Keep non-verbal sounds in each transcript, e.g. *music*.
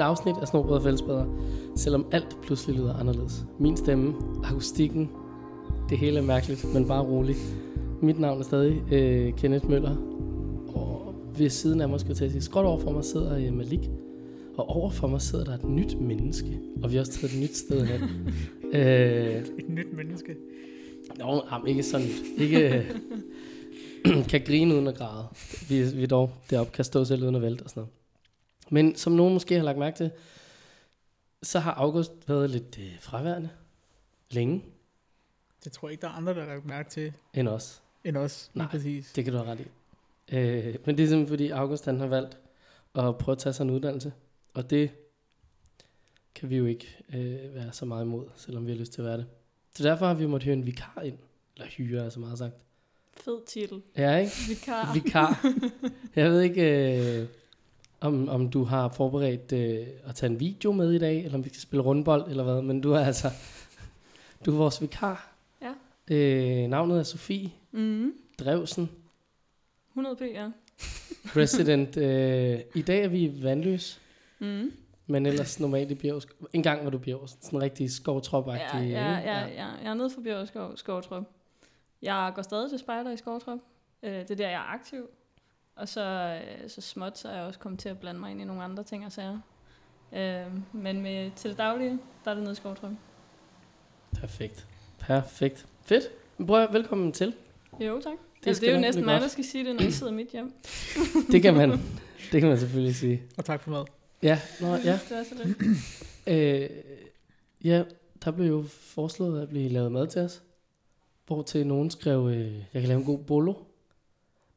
et afsnit af Snobrød og Fællesbader, selvom alt pludselig lyder anderledes. Min stemme, akustikken, det hele er mærkeligt, men bare roligt. Mit navn er stadig øh, Kenneth Møller, og ved siden af mig, skal jeg til at sige, skråt over for mig sidder øh, Malik, og over for mig sidder der et nyt menneske, og vi har også taget et nyt sted hen. *laughs* øh, Et nyt menneske. Nå, jamen, ikke sådan. Ikke øh, *clears throat* kan grine uden at græde. Vi, vi dog deroppe, kan stå selv uden at vælte og sådan noget. Men som nogen måske har lagt mærke til, så har August været lidt øh, fraværende. Længe Det tror jeg ikke, der er andre, der har lagt mærke til end os. end os. Nej, præcis. Det kan du have ret i. Øh, men det er simpelthen fordi August han har valgt at prøve at tage sig en uddannelse. Og det kan vi jo ikke øh, være så meget imod, selvom vi har lyst til at være det. Så derfor har vi måttet hyre en vikar ind. Eller hyre, er så meget sagt. Fed titel. Ja, ikke? Vikar. Vikar. Jeg ved ikke, øh, om, om du har forberedt øh, at tage en video med i dag, eller om vi skal spille rundbold, eller hvad. Men du er altså, du er vores vikar. Ja. Øh, navnet er Sofie Mm. Drevsen, 100 p, ja. president. øh, I dag er vi Vandløs, Mm. men ellers normalt i Bjerg. En gang var du Bjerg, sådan en rigtig skovtrop Ja, ja, ja, ja, Jeg er nede for Bjørskov, Skovtrup. Jeg går stadig til spejder i Skovtrup. Øh, Det er der, jeg er aktiv. Og så, øh, så småt, så er jeg også kommet til at blande mig ind i nogle andre ting og sager. Øh, Men med, til det daglige, der er det nede i Skovtrup. Perfekt. Perfekt. Fedt. Prøv at velkommen til. Jo, tak. Det Det, altså, det er jo næsten mig, der skal sige det, når I sidder i mit hjem. Det kan man, det kan man selvfølgelig sige. Og tak for mad. Ja, nå, ja. Det er så lidt. *clears throat* Øh, ja, der blev jo foreslået at blive lavet mad til os. Hvor til nogen skrev, øh, jeg kan lave en god bolo.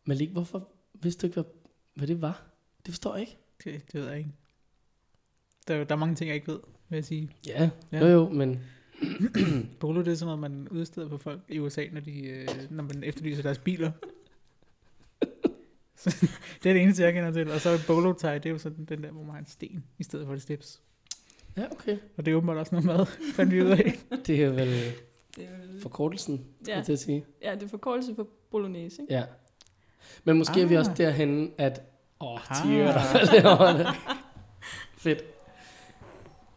Malik, hvorfor vidste du ikke, hvad, hvad det var? Det forstår jeg ikke. Det, det ved jeg ikke. Der, er der er mange ting, jeg ikke ved, vil jeg sige. Ja, Ja. jo jo, men *clears throat* Bolo, det er sådan noget, man udsteder på folk i USA, når, de, øh, når man efterlyser deres biler. *laughs* Det er det eneste, jeg kender til. Og så er bolo tie, det er jo sådan den der, hvor man har en sten, i stedet for et slips. ja, okay. Og det er åbenbart også noget mad, *laughs* fandt vi ud af. *laughs* Det er vel Det er forkortelsen, skal Ja. jeg til at sige. ja, det er forkortelse for bolognese, ikke? Ja. Men måske ah. er vi Ah. også derhen, at... Åh, Ah. tiger, der *laughs* faldt herovre. Fedt.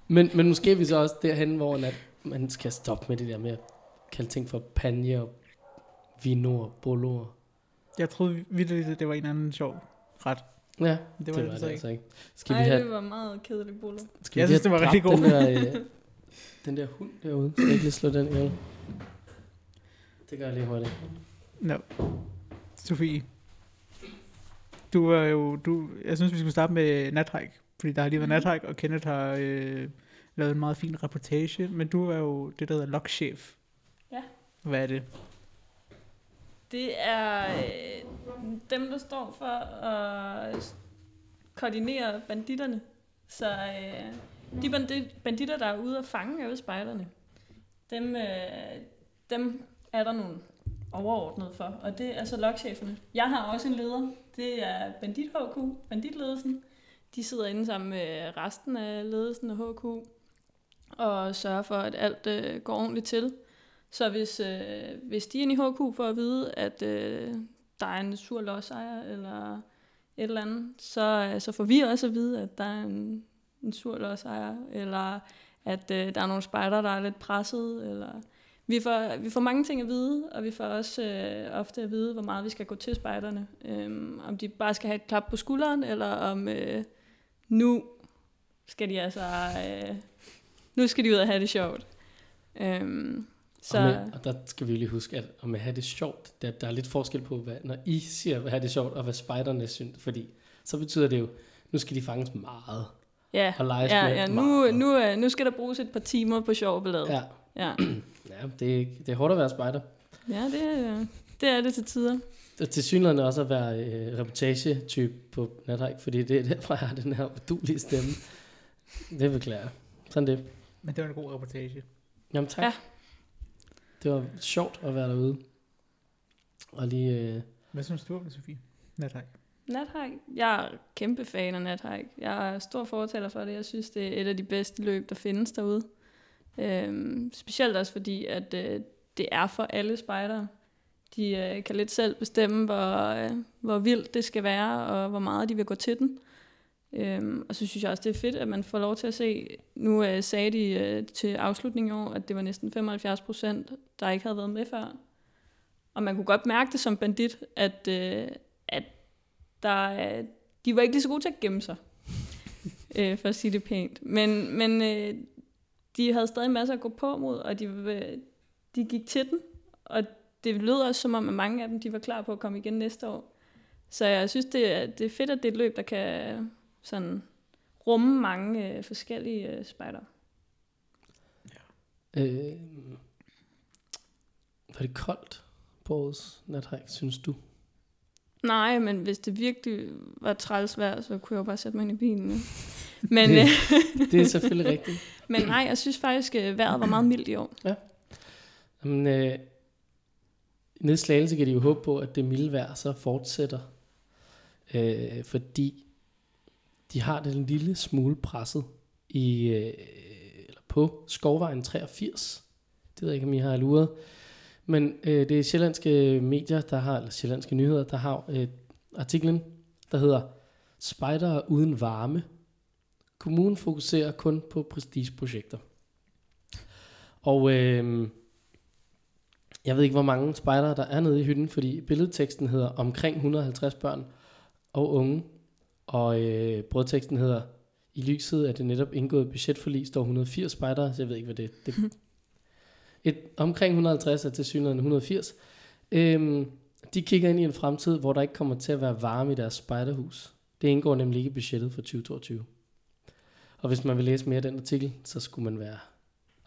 Men, men måske er vi så også derhen, hvor at man skal stoppe med det der med at kalde ting for panje og vino og bolo. Jeg troede vildt, at det var en eller anden sjov ret. Ja, Det det var var det, det så ikke. altså ikke. Skal Nej, vi have, det var meget kedelig bolo. skal Jeg vi synes, det var rigtig god. Den der, øh, den der hund derude. Skal jeg ikke lige slå den ihjel? *laughs* Det gør jeg lige hurtigt. No. Sofie. Du er jo, du, jeg synes, vi skulle starte med nathike, fordi der har lige været Mhm. nathike, og Kenneth har øh, lavet en meget fin reportage, men du er jo det, der hedder lokchef. Ja. Hvad er det? Det er øh, dem, der står for at koordinere banditterne. Så øh, de bandi- banditter, der er ude at fange af spejderne, dem, øh, dem er der nogle overordnet for, og det er så lokcheferne. Jeg har også en leder, det er Bandit HQ, banditledelsen. De sidder inde sammen med resten af ledelsen af HQ og sørger for, at alt øh, går ordentligt til. Så hvis, øh, hvis de er inde i HQ for at vide, at øh, der er en sur lodsejer eller et eller andet, så, øh, så får vi også at vide, at der er en, en sur lodsejer, eller at øh, der er nogle spejder, der er lidt presset, eller vi får, vi får mange ting at vide, og vi får også øh, ofte at vide, hvor meget vi skal gå til spejderne. Øhm, om de bare skal have et klap på skulderen, eller om øh, nu skal de altså, øh, nu skal de ud og have det sjovt. Øhm, Så... Og, med, og der skal vi lige huske, at med at have det sjovt, der, der er lidt forskel på, hvad, når I siger at have det sjovt, og hvad spejderne synes. Fordi så betyder det jo, nu skal de fanges meget. ja, Og leges ja, med ja nu, meget. nu, øh, nu skal der bruges et par timer på sjov ballade. Ja, Ja, *clears throat* ja det, er, det er hårdt at være spejder. ja det, er- det er det til tider. Og til synligheden også at være øh, reportage-type på Nathike, fordi det er derfor, jeg har den her udulige stemme. Det beklager jeg. Sådan det. Men det var en god reportage. Jamen tak. Ja. Ja. Det var sjovt at være derude. Og lige... Øh, Hvad synes du om det, Sofie? Nathike. Nathike. Jeg er kæmpe fan af Nathike. Jeg er stor fortaler for det. Jeg synes, det er et af de bedste løb, der findes derude. Øhm, specielt også fordi, at øh, det er for alle spejdere. De øh, kan lidt selv bestemme, hvor, øh, hvor vildt det skal være, og hvor meget de vil gå til den. Øhm, og så synes jeg også, det er fedt, at man får lov til at se, nu øh, sagde de øh, til afslutningen i år, at det var næsten 75 procent, der ikke havde været med før. Og man kunne godt mærke det som bandit, at, øh, at der, øh, de var ikke lige så gode til at gemme sig, *laughs* øh, for at sige det pænt. Men, men øh, de havde stadig masser at gå på mod, og de, øh, de gik til den. Og det lød også som om, at mange af dem de var klar på at komme igen næste år. Så jeg synes, det er, det er fedt, at det er et løb, der kan sådan rumme mange øh, forskellige øh, spejder. Øh, var det koldt på årets nathike, synes du? Nej, men hvis det virkelig var træls vejr, så kunne jeg jo bare sætte mig ind i bilen. ja. *laughs* Men, Det- øh, Det er selvfølgelig rigtigt. *laughs* men nej, jeg synes faktisk, at vejret var meget mildt i år. Men, øh, nede i Slagelse kan de jo håbe på, at det milde vejr så fortsætter. Øh, fordi de har det en lille smule presset i, øh, eller på Skovvejen 83. Det ved jeg ikke, om I har luret. Men øh, det er sjællandske medier, der har, eller sjællandske nyheder, der har øh, artiklen, der hedder Spejdere uden varme. Kommunen fokuserer kun på prestigeprojekter. Og øh, jeg ved ikke, hvor mange spejdere der er nede i hytten, fordi billedteksten hedder omkring 150 børn og unge. Og øh, brødteksten hedder, i lyset af det netop indgået budgetforlig, står 180 spejdere, så jeg ved ikke, hvad det. Det, et, omkring 150 er til synligheden 180. Øhm, de kigger ind i en fremtid, hvor der ikke kommer til at være varme i deres spejderhus. Det indgår nemlig ikke i budgettet for 2022. Og hvis man vil læse mere af den artikel, så skulle man være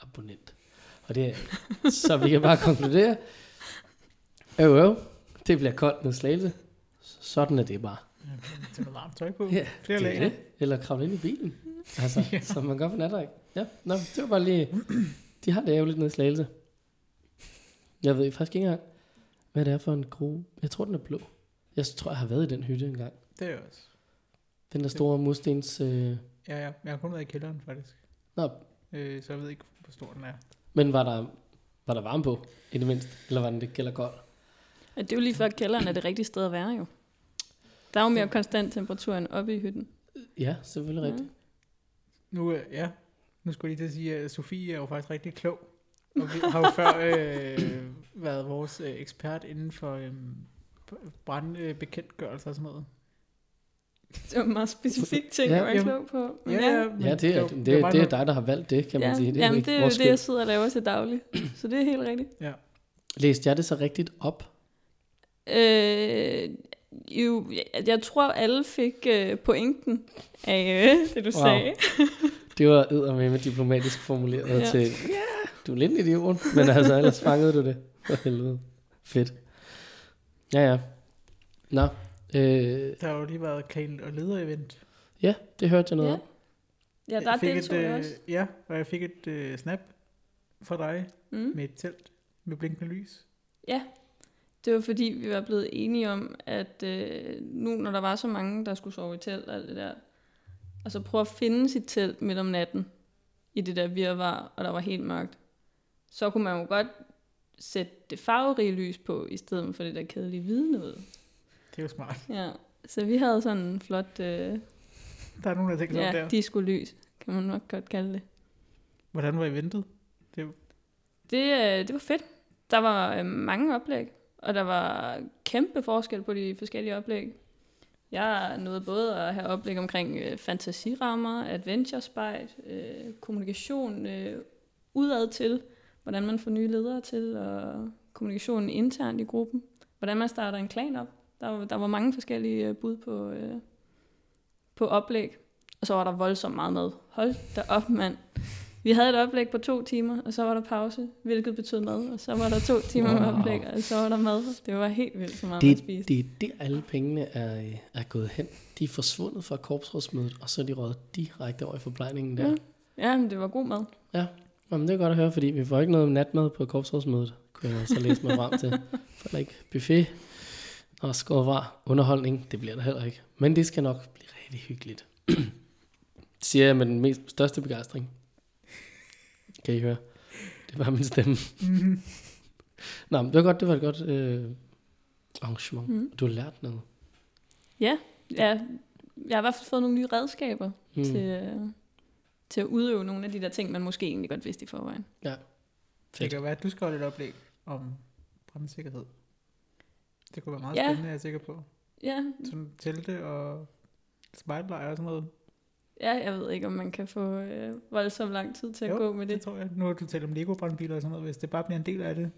abonnent. Og det er, *laughs* så vi kan bare konkludere, øv, øv, det bliver koldt med slagelse. Sådan er det bare. Til noget varmt tøj på. Ja, Flere det er det. Eller kravle ind i bilen. Altså, Ja. *laughs* ja. som man gør på natræk. Ja, nå, det var bare lige... *clears throat* De har det ærgerligt nede i slagelse. Jeg ved faktisk ikke engang, hvad det er for en grue. Jeg tror, den er blå. Jeg tror, jeg har været i den hytte engang. Det er også. Den der store murstens... Øh... Ja, ja. Jeg har kun været i kælderen, faktisk. Nå, Øh, så jeg ved ikke, hvor stor den er. men var der, var der varme på, i det mindste? Eller var den det gælder godt? Og det er jo lige før, at kælderen er det rigtige sted at være jo. Der er jo mere konstant temperatur end oppe i hytten. Ja, selvfølgelig Ja. rigtigt. Nu, øh, ja. Nu skulle jeg lige til at sige, at Sofie er jo faktisk rigtig klog. Og vi har jo *laughs* før øh, været vores øh, ekspert inden for øh, brandbekendtgørelse og sådan noget. Det var en meget specifik ting, Ja, ja, jeg var ikke jamen. klog på. Men men Ja, det er, det, det, var det er dig, der har valgt det, kan man ja, sige. Det er jo jamen, det er jo det, jeg sidder og laver til daglig. Så det er helt rigtigt. Ja. Læste jeg det så rigtigt op? Øh, jo, jeg, jeg tror, alle fik øh, pointen af øh, det, du Wow. sagde. Det var eddermame med diplomatisk formuleret Ja. ja. til, ja, du er lidt en idiot, men altså ellers fangede du det. For helvede. Fedt. Ja, ja. Nå, øh, Der har jo lige været klan- og leder-event. ja, det hørte jeg noget Ja. om. Ja, der fik deltog et, jeg øh, også. Ja, og jeg fik et øh, snap fra dig Mm. med et telt med blinkende lys. Ja, det var fordi, vi var blevet enige om, at øh, nu, når der var så mange, der skulle sove i telt og alt det der, og så prøve at finde sit telt midt om natten i det der virvar, og der var helt mørkt, så kunne man jo godt sætte det farverige lys på, i stedet for det der kedelige hvide noget. Det er jo smart. Ja, så vi havde sådan en flot øh, Der er nogen, der tænker ja, der. disco-lys, kan man nok godt kalde det. Hvordan var eventet? Det, Det, øh, det var fedt. Der var øh, mange oplæg, og der var kæmpe forskel på de forskellige oplæg. Jeg nåede både at have oplæg omkring øh, fantasirammer, adventure spejl, øh, kommunikation øh, udad til, hvordan man får nye ledere til, og kommunikationen internt i gruppen, hvordan man starter en klan op. Der var, der var mange forskellige øh, bud på, øh, på oplæg. Og så var der voldsomt meget med. Hold da op, mand. Vi havde et oplæg på to timer, og så var der pause, hvilket betød mad. Og så var der to timer med Wow. oplæg, og så var der mad. Det var helt vildt så meget, Det, spiste. det er der, alle pengene er, øh, er gået hen. De er forsvundet fra korpsrådsmødet, og så er de røget direkte over i forplejningen der. Ja. Ja. Ja, men det var god mad. Jamen, det er godt at høre, fordi vi får ikke noget natmad på korpsrådsmødet, kunne jeg så læse mig frem til. For ikke buffet og skåret var underholdning, det bliver der heller ikke. Men det skal nok blive rigtig hyggeligt. Det *clears throat* siger jeg med den mest største begejstring. Kan I høre? Det var min stemme. mm-hmm. Nå, men det var godt, det var et godt øh, arrangement. Mm. Du har lært noget. Ja, ja, jeg har i hvert fald fået nogle nye redskaber Mm. til, øh, til at udøve nogle af de der ting, man måske egentlig godt vidste i forvejen. Det Fedt. kan være, at du skal holde et oplæg om brandsikkerhed. Det kunne være meget Ja. spændende, jeg er sikker på. Ja, Sådan telte og spejlblejre og sådan noget. Ja, jeg ved ikke, om man kan få øh, voldsomt lang tid til at Jo, gå med det det. tror jeg. Nu har du talt om Lego-brandbiler og sådan noget. Hvis det bare bliver en del af det.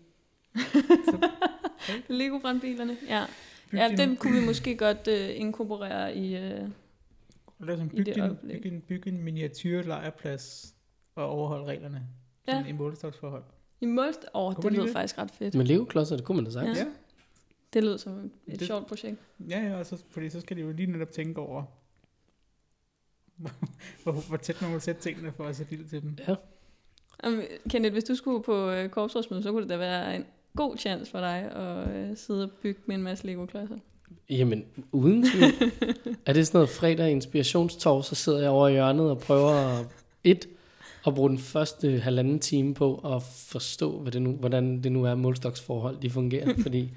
*laughs* Lego-brandbilerne, ja. byg Ja, dem kunne vi måske godt øh, inkorporere i... Øh, Lad os i bygge, det oplæg. bygge, en, bygge en miniatyr lejrplads og overholde reglerne. Ja. Sådan i målestoksforhold. I Målst... Åh, oh, det lyder ikke faktisk ret fedt. Men Lego-klodser, det kunne man da sagt. Ja. Ja. Det lyder som et Det- det... sjovt projekt. Ja, ja, og så, fordi så skal de jo lige netop tænke over, *laughs* hvor, hvor tæt man må sætte tingene for at sætte ild til dem. Um, Kenneth, hvis du skulle på øh, korpsrådsmøde, så kunne det da være en god chance for dig at øh, sidde og bygge med en masse Lego-klodser. Jamen, uden tvivl. *laughs* er det sådan noget fredag inspirationstår, så sidder jeg over i hjørnet og prøver at, et, at bruge den første halvanden time på at forstå, hvad det nu, hvordan det nu er, målstoksforhold de fungerer, *laughs* fordi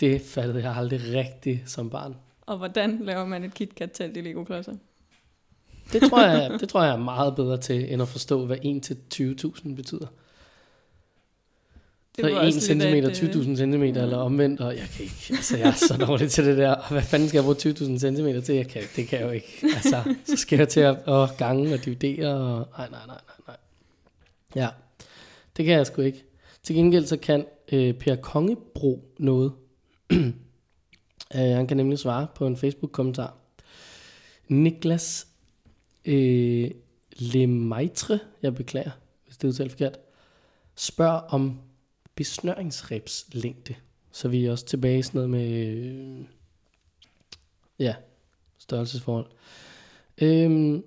det fattede jeg aldrig rigtigt som barn. Og hvordan laver man et KitKat-telt i Lego-klodser? Det tror, jeg, det tror jeg er meget bedre til, end at forstå, hvad 1 til 20.000 betyder. Så var 1 også cm, lidt af et, øh, 20.000 cm, eller omvendt, og jeg kan ikke, altså jeg er så dårlig til det der, og hvad fanden skal jeg bruge 20.000 cm til? Jeg kan, det kan jeg jo ikke. Altså, så skal jeg til at, at gange og dividere, og nej, nej, nej, nej, nej. Ja, det kan jeg sgu ikke. Til gengæld så kan øh, Per Kongebro noget. *clears throat* øh, han kan nemlig svare på en Facebook-kommentar. Niklas øh, Lemaitre, jeg beklager, hvis det er udtalt forkert, spørger om besnøringsrebslængde. Så vi er også tilbage i sådan noget med, øh, ja, størrelsesforhold. Øhm,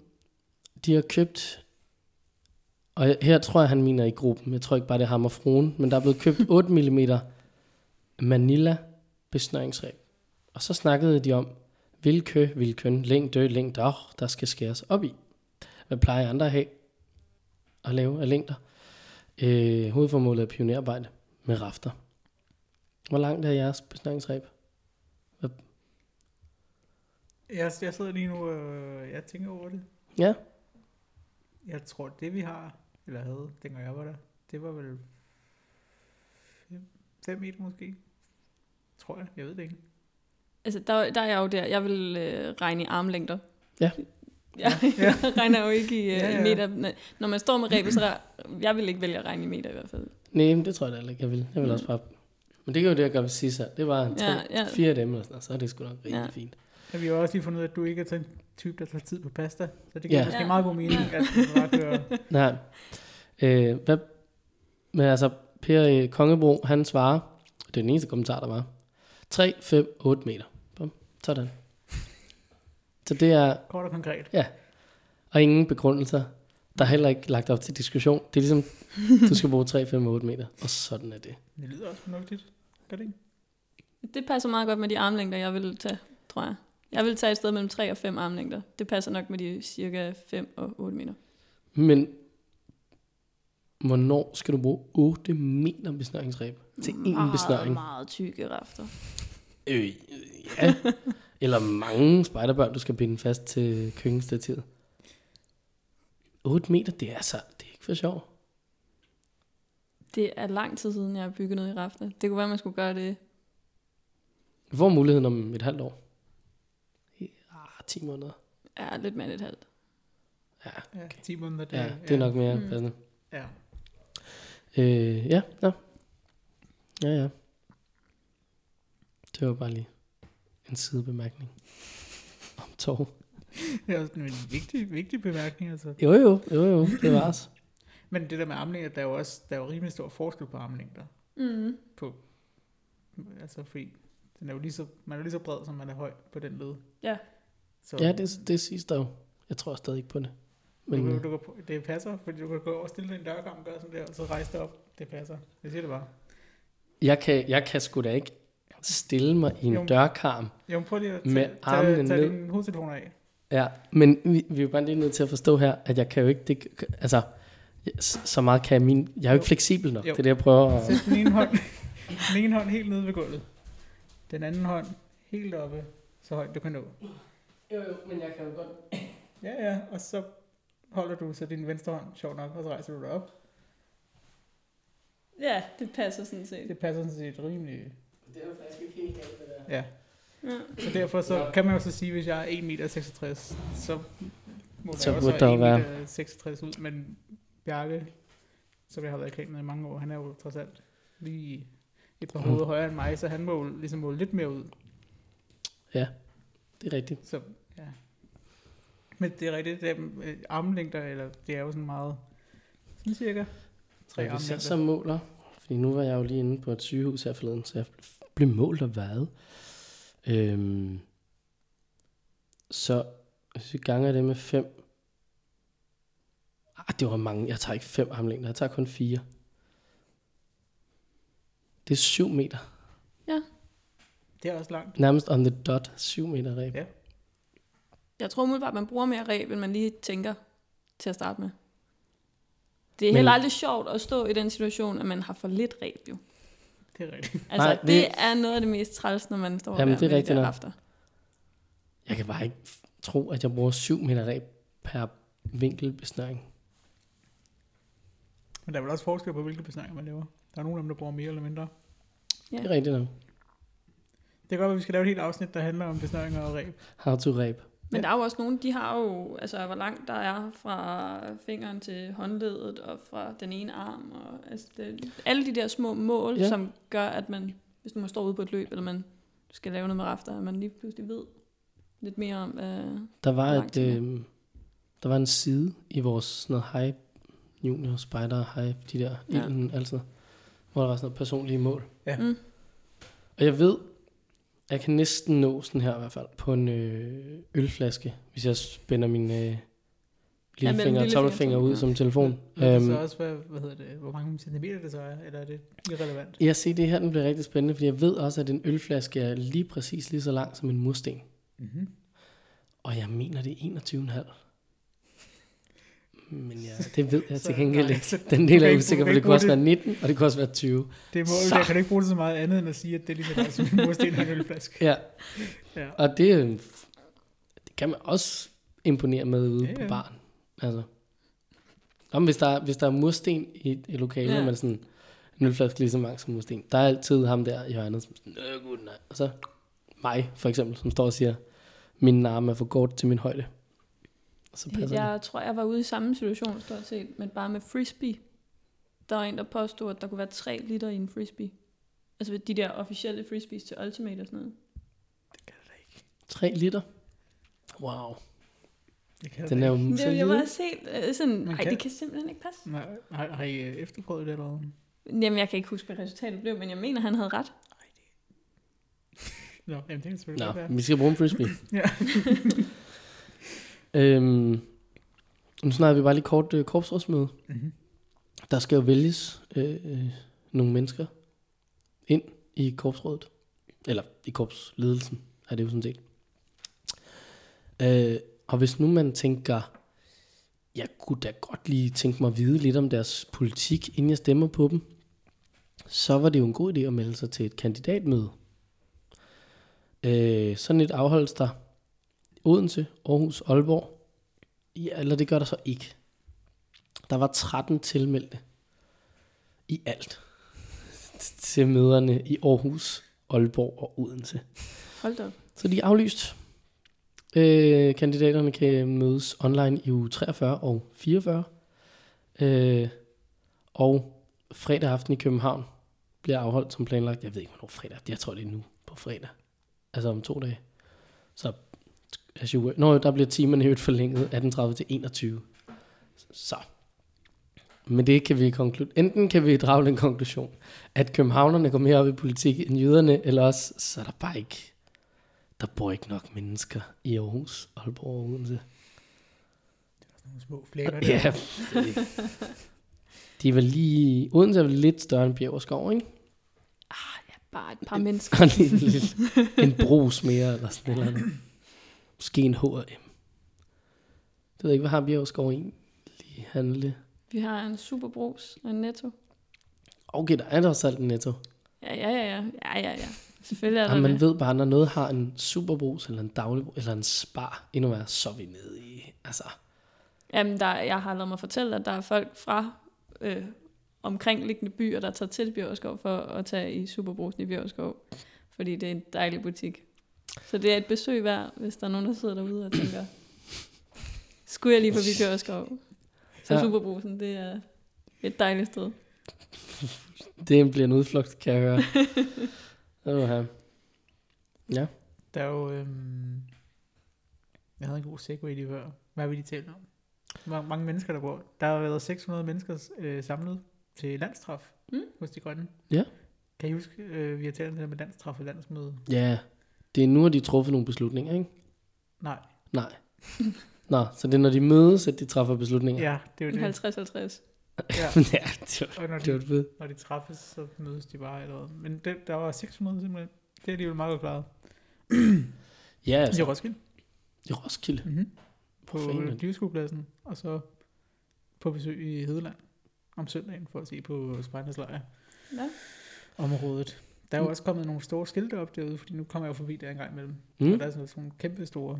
de har købt, og her tror jeg, han mener i gruppen, jeg tror ikke bare, det er ham og fruen, men der er blevet købt *laughs* 8 mm Manila besnøringsreb. Og så snakkede de om, hvilke, hvilken, længde, længder, der skal skæres op i. Hvad plejer andre at have at lave af længder? Øh, hovedformålet er pionerarbejde med rafter. Hvor langt er jeres besnøringsreb? Jeg, jeg sidder lige nu og jeg tænker over det. Ja, Jeg tror, det vi har, eller havde, dengang jeg var der, det var vel 5 meter måske. Tror jeg, jeg ved det ikke. Altså, der, der er jeg jo der. Jeg vil øh, regne i armlængder. Ja. Ja, *laughs* jeg regner jo ikke i, øh, Ja, ja, i meter. Når man står med rebet, så er, jeg vil ikke vælge at regne i meter i hvert fald. nej, men det tror jeg da heller ikke, jeg vil. Jeg vil også bare... Men det kan jo det, jeg gør ved sidst her. Det var en tre, Ja, ja. fire af dem, eller sådan noget, så er det sgu nok rigtig Ja. fint. Ja, vi har også lige fundet ud af, at du ikke er sådan en type, der tager tid på pasta. Så det giver Ja. måske Ja. meget god mening, at du bare *laughs* kører. Nej. Øh, hvad, men altså, Per øh, Kongebro, han svarer, det er den eneste kommentar, der var, 3, 5, 8 meter. Sådan. Så det er, Kort og konkret. og ingen begrundelser. Der er heller ikke lagt op til diskussion. Det er ligesom, du skal bruge 3, 5, 8 meter, og sådan er det. Det lyder også fornuftigt. Gør det ikke? Det passer meget godt med de armlængder, jeg vil tage, tror jeg. Jeg vil tage et sted mellem 3 og 5 armlængder. Det passer nok med de cirka 5 og 8 meter. Men hvornår skal du bruge 8 meter besnøringsreb til en meget, besnøring? meget tykke rafter. Øh, ja. Eller mange spejderbørn, du skal binde fast til køkkenstativet. 8 meter, det er så, det er ikke for sjov. Det er lang tid siden, jeg har bygget noget i rafter. Det kunne være, man skulle gøre det. Du får muligheden om et halvt år. Ja, 10 måneder. Ja, lidt mere end et halvt. Ja, Ja, 10 måneder. Det, ja det er nok mere Mm. passende. Ja. Øh, ja, ja. Ja, ja. Det var bare lige en sidebemærkning om tog. Det er også en vigtig, vigtig bemærkning. Altså. Jo, jo, jo, jo, det var os. Men det der med armlængder, der er jo også der er jo rimelig stor forskel på armlængder. Mm. På, altså fordi den er jo lige så, man er jo lige så bred, som man er høj på den led. Ja. Så Ja, det, det siges der jo. Jeg tror stadig ikke på det. Men, du, øh, kan- du, kan, det passer, fordi du kan gå over og stille en dørgang, gøre sådan der, og så rejse dig op. Det passer. Jeg siger det bare. jeg, kan, jeg kan sgu da ikke stille mig i en Jo. dørkarm. Jo, men prøv lige at Med tage, armene tage, tage ned. hovedtelefoner af. Ja, men vi, vi er jo bare lige nødt til at forstå her, at jeg kan jo ikke, det, altså, så så meget kan jeg min, jeg er jo ikke Jo. fleksibel nok, Jo. det er det, jeg prøver at, Sæt den ene hånd, den ene hånd helt nede ved gulvet. Den anden hånd helt oppe, så højt du kan nå. Jo, jo, men jeg kan jo godt... Ja, ja, og så holder du så din venstre hånd, sjovt nok, og så rejser du dig op. Ja, det passer sådan set. Det passer sådan set rimelig... Det er jo faktisk ikke helt galt, det der. Ja, Ja. så derfor så kan man jo så sige, hvis jeg er 1,66 meter, så må Så jeg også der være- 1,66 meter 66 ud, men Bjarke, som jeg har været i klanen i mange år, han er jo trods alt lige et par Mm. hoveder højere end mig, så han må ligesom måle lidt mere ud. Det er rigtigt. Så, ja. Men det er rigtigt, det er, øh, armlængder, eller det er jo sådan meget, sådan cirka, tre Og hvis jeg armlængder. så måler, fordi nu var jeg jo lige inde på et sygehus her forleden, så jeg blev målt og hvad? Øhm, så hvis vi ganger det med 5, ah, det var mange, jeg tager ikke 5 armlængder, jeg tager kun 4. Det er 7 meter. Det er også langt. Nærmest on the dot, 7 meter ræb. Ja. Jeg tror umiddelbart, at man bruger mere ræb, end man lige tænker til at starte med. Det er Men- heller aldrig sjovt at stå i den situation, at man har for lidt ræb jo. Det er rigtigt. Altså, Nej, det- det... er noget af det mest træls, når man står Jamen, der det er rigtigt rafter. Jeg kan bare ikke tro, at jeg bruger 7 meter ræb per vinkelbesnøring. Men der er vel også forskel på, hvilke besnæringer man laver. Der er nogle af dem, der bruger mere eller mindre. Ja. Det er rigtigt nok. Det kan godt at vi skal lave et helt afsnit, der handler om besnøringer og ræb. How to ræb. Men Ja. der er jo også nogen, de har jo, altså hvor langt der er fra fingeren til håndledet og fra den ene arm. Og, altså det, alle de der små mål, Ja. som gør, at man, hvis man står ude på et løb, eller man skal lave noget med rafter, at man lige pludselig ved lidt mere om, hvad... Der var, et, øh, der var en side i vores sådan noget high junior, spider, high, de der, Ja. ja. ilden, altså, hvor der var sådan noget personlige mål. Ja. Mm. Og jeg ved, jeg kan næsten nå sådan her i hvert fald, på en øh, ølflaske, hvis jeg spænder min øh, lillefinger lillefinger og tommelfinger ud som telefon. Ved du Øhm, så også, hvad, hvad hedder det, hvor mange centimeter det så er, eller er det irrelevant? jeg ser det her, den bliver rigtig spændende, fordi jeg ved også, at en ølflaske er lige præcis lige så lang som en mursten. Mm-hmm. Og jeg mener, det er 21,5. Men ja, det ved jeg *laughs* til gengæld ikke. Den del er ikke- usikker, kan det kunne også være 19, og det kunne også være 20. Det må, Så. jeg kan ikke bruge det så meget andet end at sige, at det er lige så meget som en mursten og en ølflaske. Ja, *laughs* Ja. og det, det kan man også imponere med ude Ja, ja, på ja. baren. Altså. Om hvis der, er- hvis der er mursten i et, et lokale, Ja. men sådan en ølflaske lige så mange som mursten, der er altid ham der i hjørnet, som sådan, øh, gud nej. Og så mig, for eksempel, som står og siger, min arm er for kort til min højde. Og så passer det. Jeg tror, jeg var ude i samme situation, stort set, men bare med frisbee. Der var en, der påstod, at der kunne være 3 liter i en frisbee. Altså de der officielle frisbees til Ultimate og sådan noget. 3 liter. Wow. Det kan Den da er jo Det, så jeg var lille. set øh, sådan, nej, kan- det kan simpelthen ikke passe. Nej, har, har I øh, efterprøvet det eller hvad? Jamen, jeg kan ikke huske, hvad resultatet blev, men jeg mener, han havde ret. *laughs* Nå, jamen, det kan selvfølgelig Nå, vi skal bruge en frisbee. *laughs* Ja. Øhm, nu snakker vi bare lige kort øh, korpsrådsmøde. Mm-hmm. Der skal jo vælges øh, øh, nogle mennesker ind i korpsrådet. Eller i korpsledelsen, er det jo sådan set. Øh, og hvis nu man tænker, jeg kunne da godt lige tænke mig at vide lidt om deres politik, inden jeg stemmer på dem, så var det jo en god idé at melde sig til et kandidatmøde. Øh, sådan et afholdes der Odense, Aarhus, Aalborg. Ja, eller det gør der så ikke. Der var 13 tilmeldte i alt *laughs* til møderne i Aarhus, Aalborg og Odense. Hold da. Så de er aflyst. Øh, kandidaterne kan mødes online i uge 43 og 44. Øh, og fredag aften i København bliver afholdt som planlagt. Jeg ved ikke, hvornår fredag. Jeg tror, det er nu på fredag. Altså om to dage. Så as you were. Nå, der bliver timerne i forlænget 18.30 til 21. Så. Men det kan vi konkludere. Enten kan vi drage den konklusion, at københavnerne går mere op i politik end jyderne, eller også så er der bare ikke der bor ikke nok mennesker i Aarhus, Aalborg og Odense. Nogle små flækker der. Ja, det- de er vel lige... Odense er vel lidt større end Bjergskov, ikke? Bare et par mennesker. *laughs* Lidt, en brus mere, eller sådan andet. Måske en H&M. Det ved jeg ikke, hvad har Bjergskov egentlig handle? Vi har en superbrus og en netto. Okay, der er der også alt en netto. Ja, ja, ja, ja. Ja, ja, ja. Selvfølgelig er der Ja, man det. ved bare, når noget har en superbrus, eller en dagligbrus, eller en spar, endnu værre, så er vi nede i, altså, Jamen, der, jeg har lavet mig fortælle, at der er folk fra øh, omkringliggende byer, der tager til Bjørskov for at tage i Superbrusen i Bjørskov. Fordi det er en dejlig butik. Så det er et besøg værd, hvis der er nogen, der sidder derude og tænker, skulle jeg lige forbi Bjørskov? Så Ja. Superbrusen, det er et dejligt sted. det bliver en udflugt, kan jeg høre. *laughs* Uha. Ja. Der er jo... Øhm, jeg havde en god segway lige før. Hvad har vi lige talt om? Hvor mange mennesker der bor. Der har været 600 mennesker øh, samlet til landstraf Mm. hos de grønne. Ja. Kan I huske, øh, vi har talt om det her med landstraf og landsmøde? Ja, det er nu, at de truffet nogle beslutninger, ikke? Nej. Nej. Nå, så det er, når de mødes, at de træffer beslutninger? Ja, det er jo det. 50-50. Ja. *laughs* ja det var, Og når det var de, fedt. når de træffes, så mødes de bare eller hvad. Men det, der var 600 simpelthen. Det er alligevel meget godt klaret. *clears throat* Ja, Altså. I Roskilde. i Roskilde. Mm-hmm. På det? dyreskuepladsen. Og så på besøg i Hedeland om søndagen for at se på Spejdernes Lejr. Ja. området. Der er jo Mm. også kommet nogle store skilte op derude, fordi nu kommer jeg jo forbi der en gang imellem. Mm. Og der er sådan nogle kæmpe store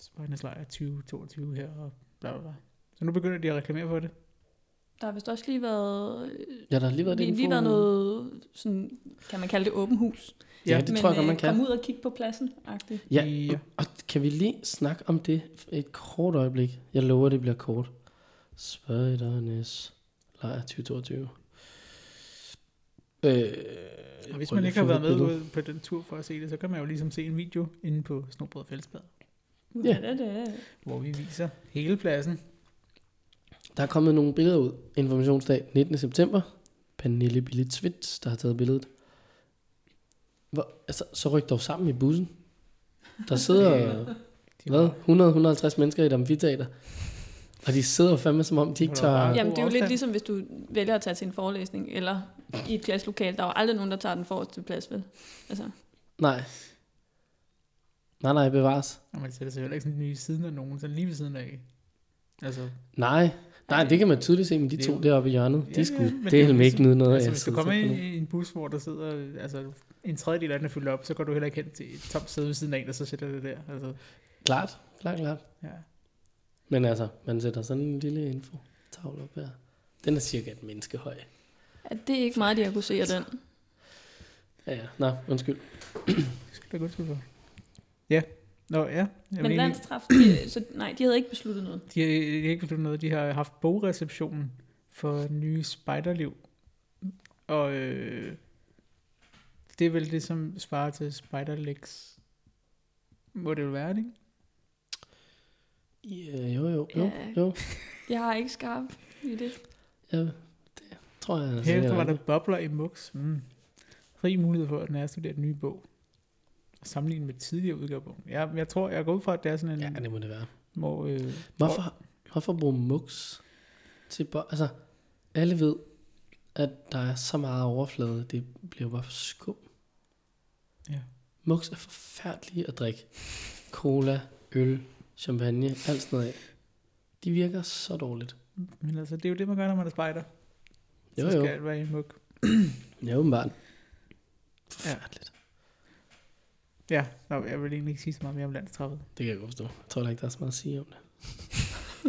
spejderslejre 2022 her og bla bla bla. Så nu begynder de at reklamere for det. Der har vist også lige været, Ja, der har lige været lige, lige været noget, sådan, kan man kalde det åben hus. Ja, det tror jeg godt, man kan. Kom ud og kig på pladsen, agtigt. Ja, ja. og kan vi lige snakke om det et kort øjeblik? Jeg lover, det bliver kort. Spejdernes lejr 2022. Øh, Og hvis man ikke har været et med billede. ud på den tur for at se det, så kan man jo ligesom se en video inde på Snobrød Fællesbad, Ja. Ja, det er det. hvor vi viser hele pladsen. Der er kommet nogle billeder ud. Informationsdag 19. september. Pernille Billitsvits, der har taget billedet. Hvor, altså, så ryk dog sammen i bussen. Der sidder, *laughs* De *laughs* hvad, 100-150 mennesker i et amfiteater. Og de sidder fandme som om, de ikke bare- Jamen, det er jo lidt ligesom, hvis du vælger at tage til en forelæsning, eller i et klasselokale. Der er jo aldrig nogen, der tager den forreste plads, vel? Altså, Nej. Nej, nej, bevares. Og man sætter sig heller ikke sådan lige siden af nogen, så lige ved siden af. Altså, Nej, nej, det kan man tydeligt se med de Det to deroppe i hjørnet. Ja, De ja, skulle men det er ikke nyde noget af. altså at hvis du kommer ind i en bus, hvor der sidder, altså en tredjedel af den er fyldt op, så går du heller ikke hen til et tomt sæde ved siden af en, og så sætter det der. Altså, Klart, klart, klart. ja. Men altså, man sætter sådan en lille info tavle op her. Den er cirka et menneske høj. At det er ikke meget, de har kunne se af den. Ja, ja. Nå, undskyld. Skal da godt for. Ja. Nå, ja. Jeg Men egentlig- landstraf, de, så, nej, de havde ikke besluttet noget. De har, de har ikke besluttet noget. De har haft bogreceptionen for nye spejderliv. Og øh, det er vel det, som svarer til Spiderlegs. Må det jo være, det, ikke? Ja, jo, jo, jo, Ja. jo. Jeg har ikke skarp i det. Ja, tror jeg. Altså, Her det er var der bobler i mux. Mm. Fri mulighed for at nærstudere den nye bog. Og sammenligne med tidligere udgave af bogen. Jeg, jeg tror, jeg går ud fra, at det er sådan en... Ja, det må det være. hvor, øh, Hvorfor, hvorfor bruge mux til bo- Altså, alle ved, at der er så meget overflade, det bliver bare skum. Ja. Mux er forfærdelige at drikke. Cola, øl, champagne, alt sådan noget af. De virker så dårligt. Men altså, det er jo det, man gør, når man er spejder. Jo, så jo. skal alt være i en mug. Ja, åbenbart. Forfærdeligt. Ja, Nå, jeg vil egentlig ikke sige så meget mere om landstrappet. Det kan jeg godt forstå. Jeg tror ikke, der er så meget at sige om det.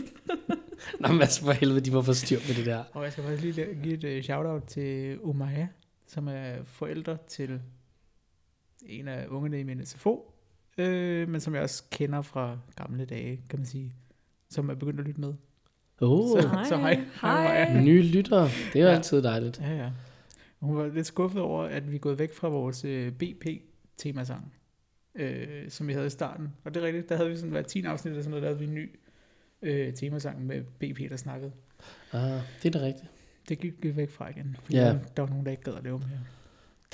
*laughs* Nå, men altså for helvede, de må få styr på det der. Og jeg skal faktisk lige give et uh, shout-out til Umaya, som er forældre til en af ungerne i min SFO, øh, men som jeg også kender fra gamle dage, kan man sige, som er begyndt at lytte med. Åh, Så- Hej. så hej. Hej. Hej. nye lyttere. Det er jo Ja. altid dejligt. Ja, ja. Hun var lidt skuffet over, at vi er gået væk fra vores øh, BP-temasang, øh, som vi havde i starten. Og det er rigtigt, der havde vi sådan hver 10 afsnit eller sådan noget, der havde vi en ny øh, temasang med BP, der snakkede. Ah, det er da rigtigt. Det gik vi væk fra igen, fordi Ja. der, var nogen, der ikke gad at lave mere.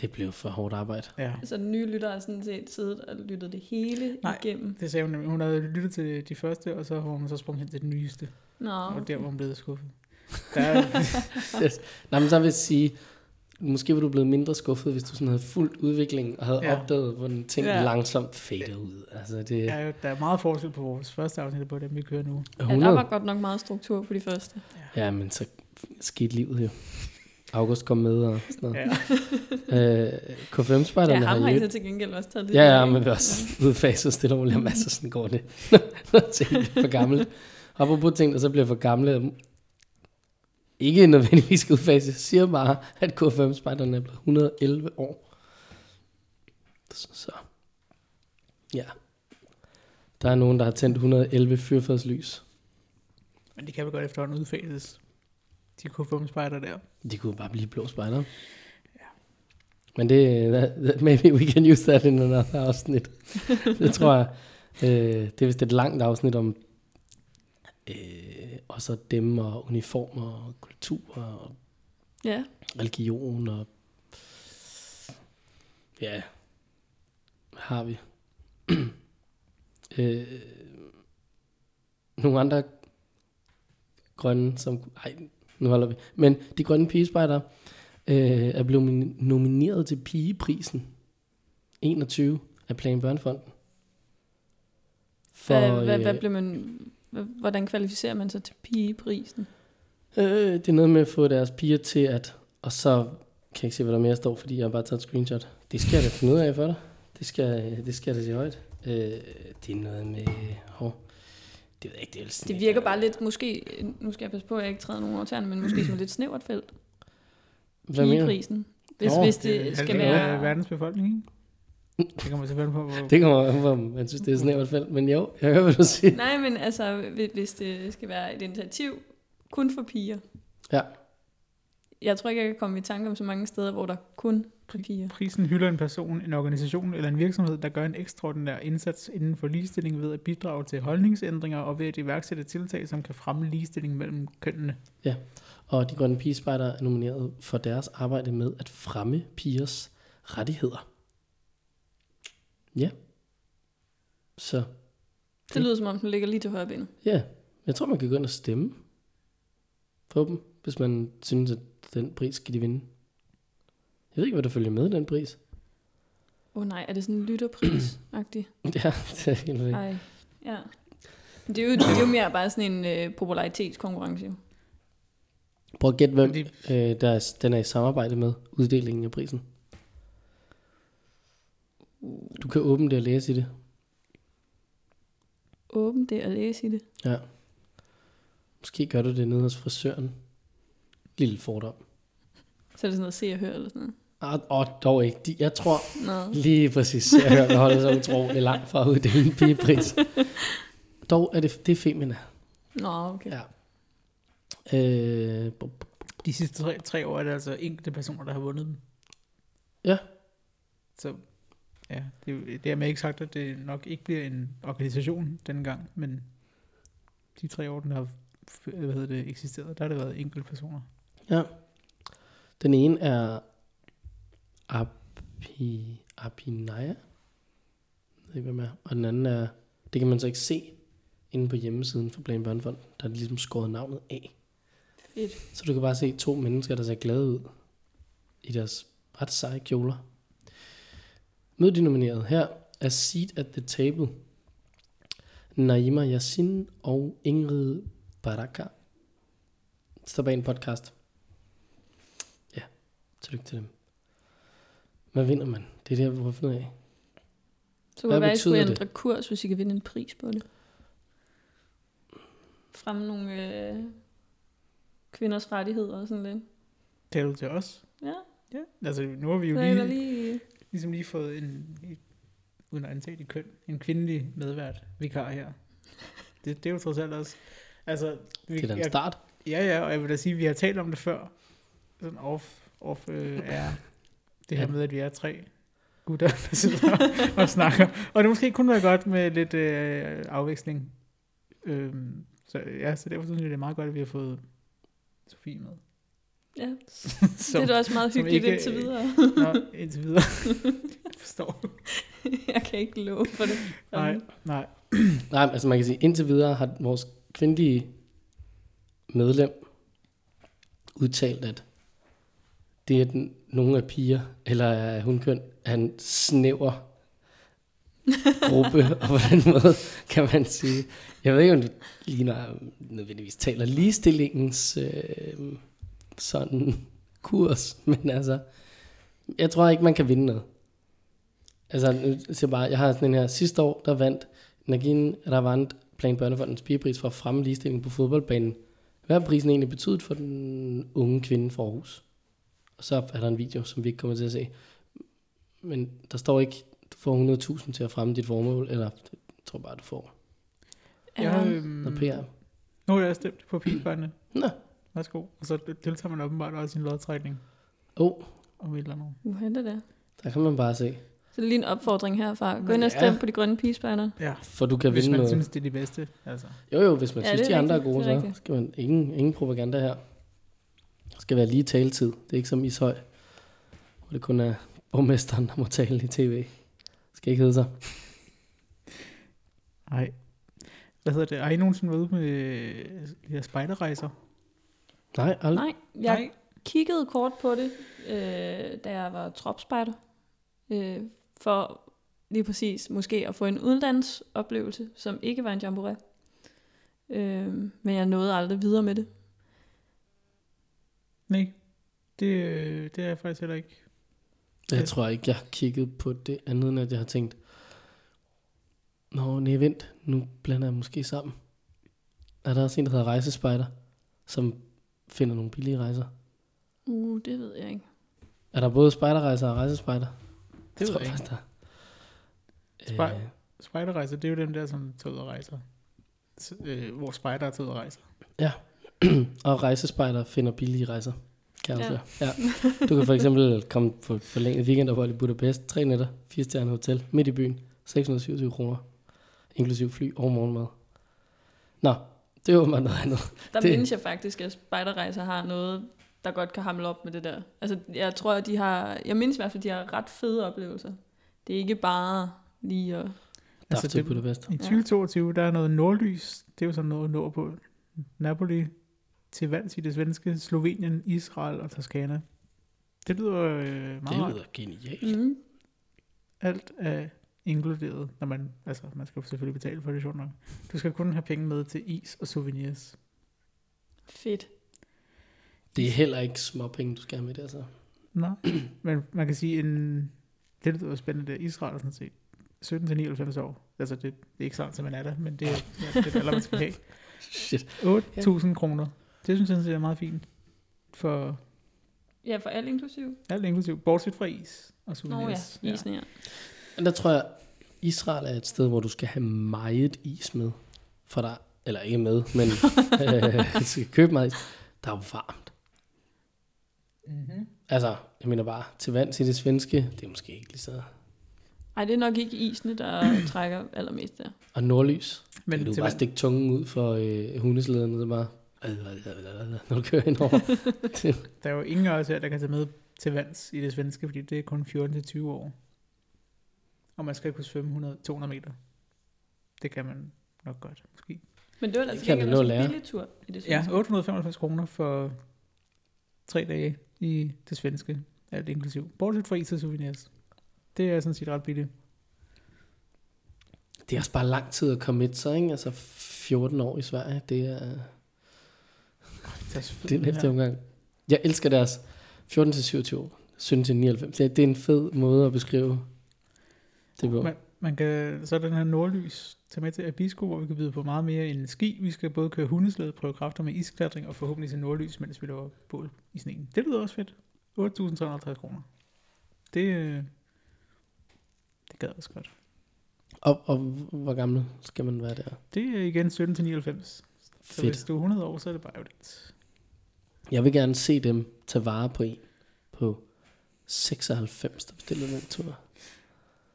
Det blev for hårdt arbejde. Ja. Så den nye lytter har sådan set siddet og lyttet det hele Nej. igennem. Det sagde hun nemlig. Hun havde lyttet til de første, og så har hun så sprunget hen til den nyeste. Nå, Og der var hun blevet skuffet. *laughs* Der er, Nej, men så vil jeg sige, måske var du blevet mindre skuffet, hvis du sådan havde fuldt udviklingen og havde Ja. ja. opdaget, hvordan ting Ja. ja. langsomt fader ud. Altså, det der, er er, jo- der er meget forskel på vores første afsnit på dem, vi kører nu. ja, der 100. var godt nok meget struktur på de første. Ja, men så skete livet jo. August kom med og sådan noget. Ja. *laughs* Øh, K5-spejderne Ja, har jo... så til gengæld også taget det. Ja, ja, men vi er også udfaset stille og roligt og masser, sådan går det. *laughs* Når ting bliver for gammelt. Apropos ting, der så bliver for gamle, ikke nødvendigvis skal udfases. Siger bare, at K5-spejderne er blevet 111 år. Så. Ja. Der er nogen, der har tændt 111 fyrfadslys. Men det kan vi godt efterhånden udfases. De K5 spejder der. De kunne bare blive blå spejder. Men det, that, that, maybe we can use that in another afsnit. *laughs* det tror jeg. Øh, det er vist et langt afsnit om øh, også dem og uniformer og kultur og Ja, religion og ja, hvad har vi? *clears throat* øh, nogle andre grønne, som, ej, nu holder vi. Men de grønne pigespejder øh, er blevet min- nomineret til pigeprisen 21 af Plan Børnefonden. hvad, hvad, øh, hvad blev man, hvordan kvalificerer man sig til pigeprisen? Øh, det er noget med at få deres piger til at... Og så kan jeg ikke se, hvad der mere står, fordi jeg har bare taget et screenshot. Det skal jeg da finde ud af for dig. Det skal, det skal jeg da sige højt. Øh, det er noget med... Hov, det ved jeg ikke, det er sådan Det virker bare lidt, måske, nu skal jeg passe på, at jeg ikke træder nogen over tæerne, men måske som et lidt snævert felt. Hvad? Pigeprisen. Hvis, Nå, hvis Det det skal være... verdens befolkning, ikke? Det kommer selvfølgelig på, hvor... Det kommer an på, om man synes, det er snævert felt. Men jo, jeg hører, hvad du siger. Nej, men altså, hvis- det skal være et initiativ kun for piger. Ja. Jeg tror ikke, jeg kan komme i tanke om så mange steder, hvor der kun er piger. Prisen hylder en person, en organisation eller en virksomhed, der gør en ekstraordinær indsats inden for ligestilling ved at bidrage til holdningsændringer og ved at iværksætte tiltag, som kan fremme ligestilling mellem kønnene. Og de grønne pigespejder er nomineret for deres arbejde med at fremme pigers rettigheder. Ja. Så Det lyder som om, den ligger lige til højre benet. Ja, jeg tror, man kan gå ind og stemme på dem, hvis man synes, at den pris skal de vinde. Jeg ved ikke, hvad der følger med i den pris. Åh oh, nej, er det sådan en lytterpris-agtig? *clears throat* Ja, det er helt vildt. Ej, ja. Det er, jo, det er jo mere bare sådan en øh, popularitetskonkurrence. Prøv at gætte, hvem Men øh, der er, den er i samarbejde med uddelingen af prisen. Du kan åbne det og læse i det. Åbn det og læse i det. Ja. Måske gør du det nede hos frisøren. Lille fordom. Så er det sådan noget se og høre eller sådan noget. Ah, åh, dog ikke. De, jeg tror Nå. lige præcis, jeg hører, holder sig utrolig langt fra at uddele en pigepris. Dog er det, det er Femina. Nå, okay. Ja. Øh, bu- De sidste tre, tre år er det altså enkelte personer, der har vundet dem. Ja. Så ja, det, det er med ikke sagt, at det nok ikke bliver en organisation denne gang, men de tre år, den har hvad hedder det, eksisteret, der har det været enkelte personer. ja. Den ene er Api, Apinaya. Jeg ved ikke, hvem er. Og den anden er, det kan man så ikke se inde på hjemmesiden for Plan Børnefond. Der er de ligesom skåret navnet af. Fedt. Så du kan bare se to mennesker, der ser glade ud i deres ret seje kjoler. Mød de nominerede. Her er Seat at the Table. Naima Yassin og Ingrid Baraka. Står bag en podcast. Ja, tillykke til dem. Hvad vinder man? Det er det, jeg vil finde ud af. Så Hvad kunne det være, at I skulle ændre kurs, hvis I kan vinde en pris på det. Fremme nogle øh, kvinders rettigheder og sådan lidt. Taler du til os? Ja, Ja. Altså, nu har vi jo er lige, lige... ligesom lige fået en, uden at antage køn, en kvindelig medvært, vikar her. Det, det er jo trods alt også. Altså, vi, Det er en jeg- start. Ja, ja, og jeg vil da sige, at vi har talt om det før. Sådan off, off øh, er det her Ja. med, at vi er tre gutter, der sidder og snakker. Og det måske kunne være godt med lidt øh, afveksling. Øhm, så ja, så derfor synes jeg, det er meget godt, at vi har fået Sofie med. Ja, *laughs* Så, det er da også meget som hyggeligt ikke- indtil videre. *laughs* Nå, indtil videre. *laughs* jeg forstår. jeg kan ikke love for det. Nej, nej. *clears throat* Nej, altså man kan sige, indtil videre har vores kvindelige medlem udtalt, at det at den- nogle af piger, eller er hun køn, er en snæver gruppe, og på den måde kan man sige, jeg ved ikke, om det ligner nødvendigvis taler ligestillingens øh, sådan *laughs* kurs, men altså, jeg tror ikke, man kan vinde noget. Altså, nu siger jeg bare, jeg har sådan en her, sidste år, der vandt Nagin Ravand Plan Børnefondens pigepris for at fremme ligestilling på fodboldbanen. Hvad har prisen egentlig betydet for den unge kvinde fra Aarhus? Og så er der en video, som vi ikke kommer til at se. Men der står ikke, du får 100.000 til at fremme dit formål, eller jeg tror bare, du får Jeg, Ja. øhm, noget PR. nu har jeg stemt på pigebørnene. Nå, Værsgo. Og så deltager man åbenbart også i en lodtrækning oh, om et eller andet. Uha, det der. der kan man bare se. Så det er lige en opfordring herfra. Gå ind og Ja. stem på de grønne pigespejder. Ja, For du kan hvis vinde man noget. synes, det er de bedste. Altså. Jo, jo, hvis man Ja, synes, det de andre er gode, det er så skal man ingen, ingen propaganda her. Der skal være lige taletid. Det er ikke som Ishøj, hvor det kun er borgmesteren, der må tale i tv. Det skal ikke hedde sig. Nej. Hvad hedder det? Har I nogensinde været ude med øh, de her spejderrejser? Nej, aldrig. Nej, jeg kiggede kort på det, øh, da jeg var tropspejder. Øh, for lige præcis måske at få en udlandsoplevelse, som ikke var en jamboree. Øh, men jeg nåede aldrig videre med det. Nej. Det, det er jeg faktisk heller ikke. Jeg tror ikke, jeg har kigget på det andet, end at jeg har tænkt, Nå, nej, vent, nu blander jeg måske sammen. Er der også en, der hedder Rejsespejder, som finder nogle billige rejser? Uh, det ved jeg ikke. Er der både spejderrejser og rejsespejder? Det ved tror jeg ikke. der. Spej- Øh, Spejderrejser, det er jo dem der, som tager ud og rejser. S- øh, hvor spejdere tager ud og rejser. *clears throat* og rejsespejder finder billige rejser. Kan jeg Ja. ja. ja. Du kan for eksempel komme på et forlænget weekendophold i Budapest. Tre nætter, fire stjerner hotel, midt i byen. 627 kroner. Inklusiv fly og morgenmad. Nå, det var noget andet. Der Det- mindes jeg faktisk, at spejderrejser har noget, der godt kan hamle op med det der. Altså, jeg tror, at de har... Jeg mindes i hvert fald, at de har ret fede oplevelser. Det er ikke bare lige at... Altså, til det- Budapest. I 2022, der er noget nordlys. Det er jo sådan noget nordpå. Napoli til vands i det svenske, Slovenien, Israel og Toskana. Det lyder øh, meget Det lyder genialt. Mm. Alt er inkluderet, når man, altså man skal selvfølgelig betale for det, sjovt nok. Du skal kun have penge med til is og souvenirs. Fedt. Det er heller ikke småpenge, du skal have med det, altså. Nå, men man kan sige, en, det lyder jo spændende, det er Israel sådan set. 17 til 99 år. Altså det, det er ikke sådan, at man er der, men det, er- ja, det er det alder, man skal have. Shit. 8.000 kroner. Det synes jeg sådan set er meget fint. For Ja, for alt inklusiv. alt inklusiv, bortset fra is og Nå ja, souvenirs. isen ja. Men der tror jeg, Israel er et sted, hvor du skal have meget is med. For der, eller ikke med, men *laughs* øh, du skal købe meget is. Der er jo varmt. Mm-hmm. Altså, jeg mener bare, til vands i det svenske, det er måske ikke lige så... Ej, det er nok ikke isene, der *clears throat* trækker allermest der. Og nordlys, men du til bare vand, stikke tungen ud for øh, hundeslæden, og så bare... *laughs* Når du kører ind over. *laughs* der er jo ingen af os her, der kan tage med til vands i det svenske, fordi det er kun 14-20 år. Og man skal kunne svømme 100, 200 meter. Det kan man nok godt, måske. Men det var altså ikke en billig tur i det Ja, svenske. 895 kroner for tre dage i det svenske, alt inklusiv. Bortset fra is og souvenirs. Det er sådan set ret billigt. det er også bare lang tid at komme så ikke? Altså 14 år i Sverige, det er... Det er en hæftig omgang. Jeg elsker deres 14 til 27, 17 til 99. Det, det er en fed måde at beskrive det. Man, man kan, så den her nordlys tage med til Abisko, hvor vi kan byde på meget mere end ski. Vi skal både køre hundeslæde, prøve kræfter med isklatring og forhåbentlig se nordlys, mens vi laver bål i sneen. Det lyder også fedt. 8.350 kroner. Det, øh, det gad også godt. Og, og hvor gammel skal man være der? Det er igen 17 til 99. Så hvis Fedt. du er 100 år, så er det bare lidt. Jeg vil gerne se dem tage vare på en på 96, der bestiller den tur.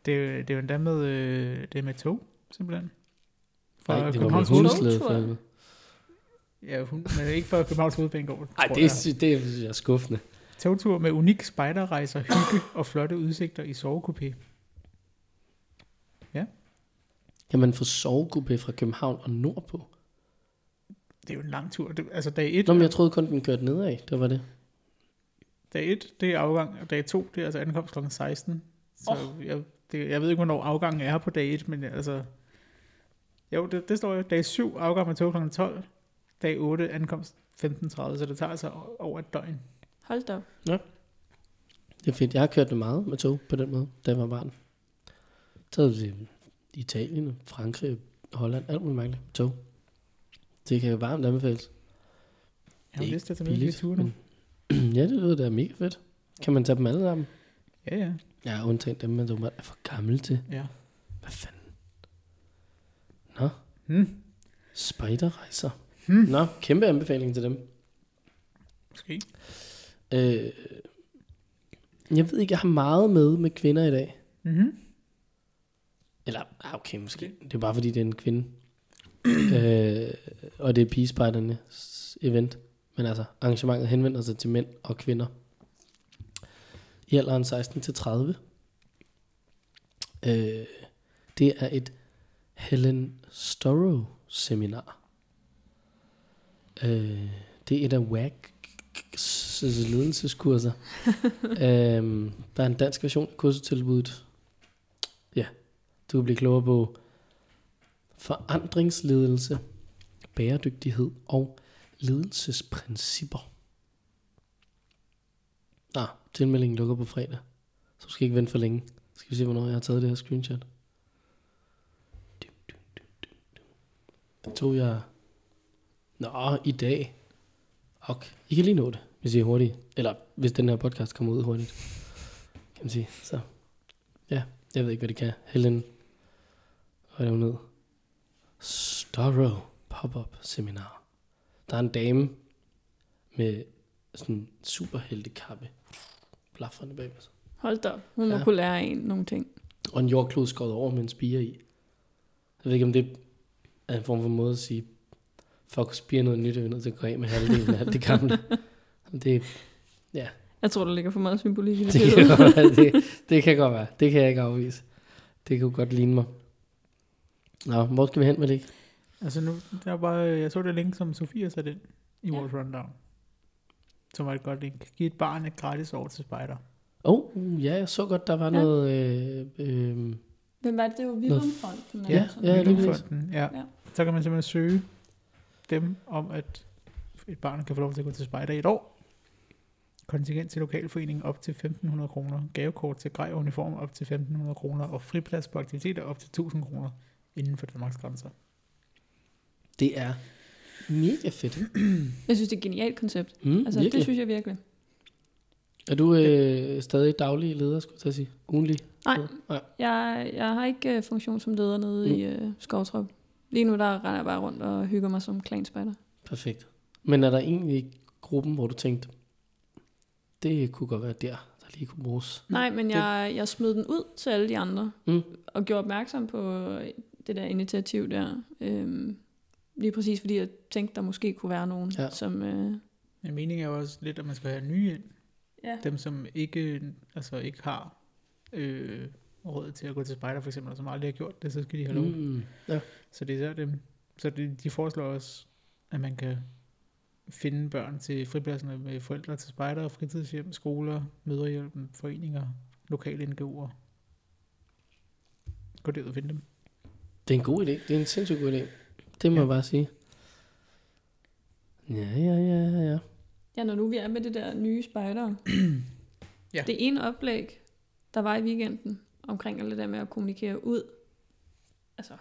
Det, er jo- det er jo endda med, øh, det er med tog, simpelthen. Fra Nej, det var med Københavns hundeslæde. Togtur. for helvede. Ja, hun, men ikke fra Københavns Hovedbanegård. Ej, tror det, er, det er skuffende. Togtur med unik spejderrejser, hygge og flotte udsigter i sovekupé. Kan man få sovegruppe fra København og nordpå? Det er jo en lang tur. Det, altså dag 1, Nå, men jeg troede kun, den kørte nedad. Det var det. dag 1, det er afgang, og dag 2, det er altså ankomst kl. 16. Så oh. jeg, det, jeg ved ikke, hvornår afgangen er på dag 1, men altså... Jo, det, det står jo. Dag 7, afgang med tog kl. 12. Dag 8, ankomst 15.30, så det tager altså over et døgn. Hold da op. Det er fedt. Jeg har kørt det meget med tog på den måde, da jeg var barn. Taget til Italien, Frankrig, Holland, alt muligt mærkeligt. Tog. Det kan jo varmt anbefales. Jeg har Det lyst til at tage med nu. men- *clears throat* ja, det lyder da mega fedt. Kan man tage dem alle sammen? Ja, ja. Ja, undtagen dem, man så er for gammel til. ja. Hvad fanden? Nå, Hmm. spejderrejser. Hmm. Nå, kæmpe anbefaling til dem. Måske. Øh, jeg ved ikke, jeg har meget med med kvinder i dag. Mm-hmm. Eller, ah, okay, måske. Det er bare fordi, det er en kvinde. *clears throat* øh, og det er pigespejdernes event. Men altså, arrangementet henvender sig til mænd og kvinder. I alderen 16 til 30. Øh, det er et Helen Storrow seminar. Øh, det er et af WAG's ledelseskurser. *laughs* øhm, der er en dansk version af kursustilbuddet. Ja, du kan blive klogere på forandringsledelse, bæredygtighed og ledelsesprincipper. Nå, tilmeldingen lukker på fredag. Så du skal ikke vente for længe. Skal vi se, hvornår jeg har taget det her screenshot. Det tog jeg... Nå, i dag. Ok, I kan lige nå det, hvis I er hurtige. Eller hvis den her podcast kommer ud hurtigt. Kan man sige. Så ja, jeg ved ikke, hvad det kan. Helen, hvad er det hun? Storrow Pop-Up Seminar. Der er en dame med sådan en superheltekappe. Blafrende bag sig. Hold da op. Hun må Ja. kunne lære en nogle ting. Og en jordklod skåret over med en spire i. Jeg ved ikke, om det er en form for måde at sige, for at kunne spire noget nyt, er vi nødt til at gå af med halvdelen af alt det gamle. Det, Jeg tror, der ligger for meget symbolik i det det, kan godt være, det, det kan godt være. Det kan jeg ikke afvise. Det kunne godt ligne mig. Nå, hvor skal vi hen med det? Altså nu, der er bare, jeg så det link, som Sofia satte ind i Ja. vores rundown. Som var et godt link. Giv et barn et gratis år til spejder. Åh, oh, ja, jeg så godt, der var Ja. noget... Øh, øh, Hvem var det? Det var Villumfonden. Ja, ja. Middelfonden, ja. Ja. Så kan man simpelthen søge dem om, at et barn kan få lov til at gå til spejder i et år. Kontingent til lokalforeningen op til 1.500 kroner. Gavekort til grej og uniform op til 1.500 kroner. Og friplads på aktiviteter op til 1.000 kroner inden for Danmarks grænser. det er mega fedt. *clears throat* Jeg synes, det er et genialt koncept. Mm, Altså, virkelig. det synes jeg virkelig. Er du øh, stadig daglig leder, skulle jeg sige? Ugenlig? Nej? Nej. jeg, jeg har ikke uh, funktion som leder nede Mm. i uh, Skovtrup. Lige nu der render jeg bare rundt og hygger mig som klanspejder. Perfekt. Men er der en i gruppen, hvor du tænkte, det kunne godt være der, der lige kunne bruges? Nej, men jeg, jeg smed den ud til alle de andre, Mm. og gjorde opmærksom på det der initiativ der. Øhm, lige præcis fordi jeg tænkte, der måske kunne være nogen, Ja. som... Øh, Men meningen er jo også lidt, at man skal have nye ind. ja. Dem, som ikke, altså ikke har øh, råd til at gå til spejder for eksempel, og som aldrig har gjort det, så skal de have lov. Mm. Ja. Så det er især dem. Så det, de foreslår også, at man kan finde børn til fripladserne med forældre til spejder, fritidshjem, skoler, møderhjælpen, foreninger, lokale NGO'er. Gå derud og finde dem. Det er en god idé. Det er en sindssygt god idé. Det må Ja. jeg bare sige. Ja, ja, ja, ja, ja. når nu vi er med det der nye spejder. Ja. Det ene oplæg, der var i weekenden, omkring alt det der med at kommunikere ud, altså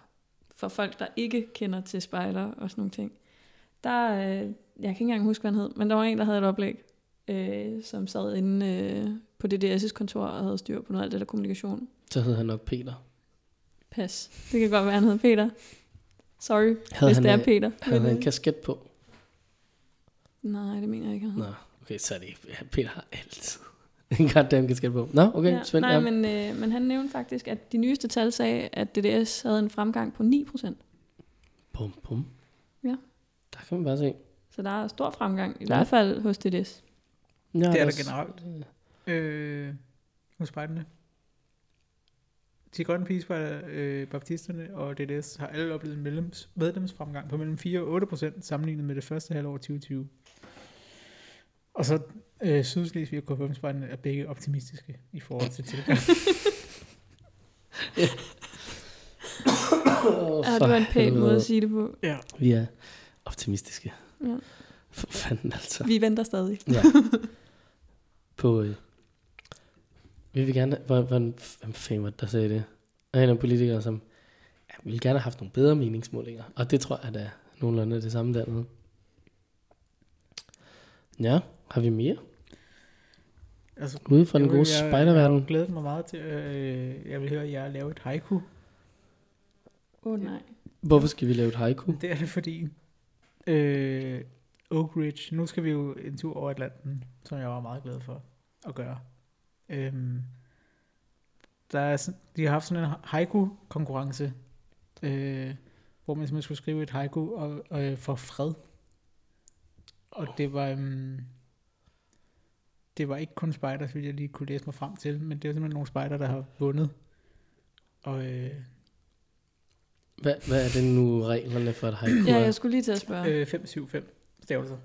for folk, der ikke kender til spejder og sådan nogle ting, der, øh, jeg kan ikke engang huske, hvad han hed, men der var en, der havde et oplæg, øh, som sad inde øh, på DDS' kontor og havde styr på noget af det der kommunikation. Så hed han nok Peter. Pas. Det kan godt være, han hed Peter. Sorry, Havde hvis han, det er Peter. Havde han en øh, kasket på? Nej, det mener jeg ikke, han. Nå, okay, så er det Peter har altid *laughs* en goddamn kasket på. Nå, okay, ja, Svend. nej, ja. men, øh, men han nævnte faktisk, at de nyeste tal sagde, at DDS havde en fremgang på 9%. Bum, bum. Ja. Der kan man bare se. Så der er stor fremgang, i Ja. hvert fald hos DDS. Ja, Det er der også- generelt. Øh, hos spejderne. De grønne pigespejder, øh, baptisterne og DDS har alle oplevet en medlems, medlemsfremgang på mellem 4 og 8 procent sammenlignet med det første halvår 2020. Og så øh, Sydslesvig og KFM-spejderne er begge optimistiske i forhold til tilgang. *laughs* Ja, for det var en pæn måde at sige det på. ja. Vi er optimistiske. Ja. For fanden altså. Vi venter stadig. Ja. *laughs* på... Øh, vi vil gerne... Hvor, hvor, hvem fanden var det, der sagde det? Der er en af politikere, som ja, ville gerne have haft nogle bedre meningsmålinger. Og det tror jeg, der er nogenlunde det samme dernede. Ja, har vi mere? Altså, Ude fra den gode jeg- Jeg spejderverden. har glædet mig meget til, øh, jeg vil høre jer lave et haiku. Åh oh, nej. Hvorfor skal vi lave et haiku? Det er det fordi, øh, Oak Ridge, nu skal vi jo en tur over Atlanten, som jeg var meget glad for at gøre. Øhm, der er, sådan- de har haft sådan en haiku-konkurrence, øh, hvor man simpelthen skulle skrive et haiku og, og, øh, for fred. Og det var, um, det var ikke kun spejder, vidt jeg lige kunne læse mig frem til, men det er simpelthen nogle spejder, der har vundet. Og øh, Hvad, hvad er det nu reglerne for et haiku? Ja, jeg skulle lige til at spørge. øh, 5, 7, 5 stavelser.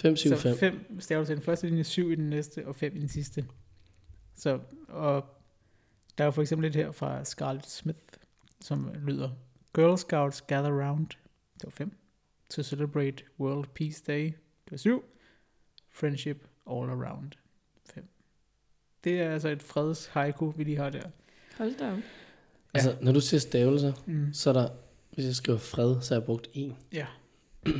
5, 7, Så 5. 5 stavelser i den første linje, 7 i den næste, og 5 i den sidste. Så, og der er jo for eksempel et her fra Scarlett Smith, som lyder, Girl Scouts gather round, det var 5, to celebrate World Peace Day, det var 7, friendship all around, 5. Det er altså et freds haiku, vi lige har der. Hold da op. Altså, når du siger stavelser, Mm. så er der, hvis jeg skriver fred, så har jeg brugt en. Ja. *clears throat*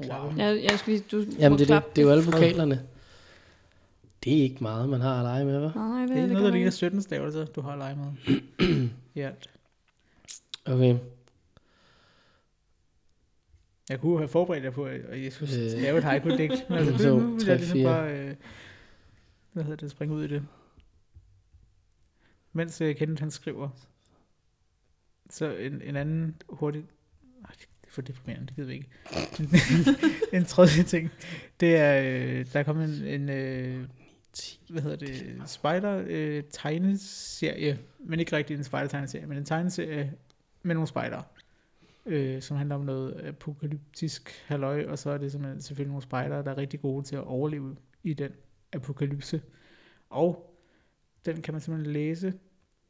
Wow. Jeg, jeg skulle lige, du Jamen, det, er det, det er jo alle vokalerne. Det er ikke meget, man har at lege med, hva'? Nej, det, Det er det noget, der ligner nok. 17 stavelser, du har at lege med. *clears throat* I alt. Okay. Jeg kunne have forberedt jer på, at jeg skulle Øh. lave et haiku-digt, men *laughs* altså, det, Så, nu vil jeg ligesom bare, øh, hvad hedder det, springe ud i det. Mens øh, Kenneth han skriver, så en, en anden hurtig, Ej, det er for deprimerende, det gider vi ikke. *laughs* en tredje ting, det er, øh, der er kommet en, en øh, hvad hedder det, spider øh, tegneserie, men ikke rigtig en spider tegneserie, men en tegneserie med nogle spider, øh, som handler om noget apokalyptisk halløj, og så er det simpelthen selvfølgelig nogle spider, der er rigtig gode til at overleve i den apokalypse. Og den kan man simpelthen læse.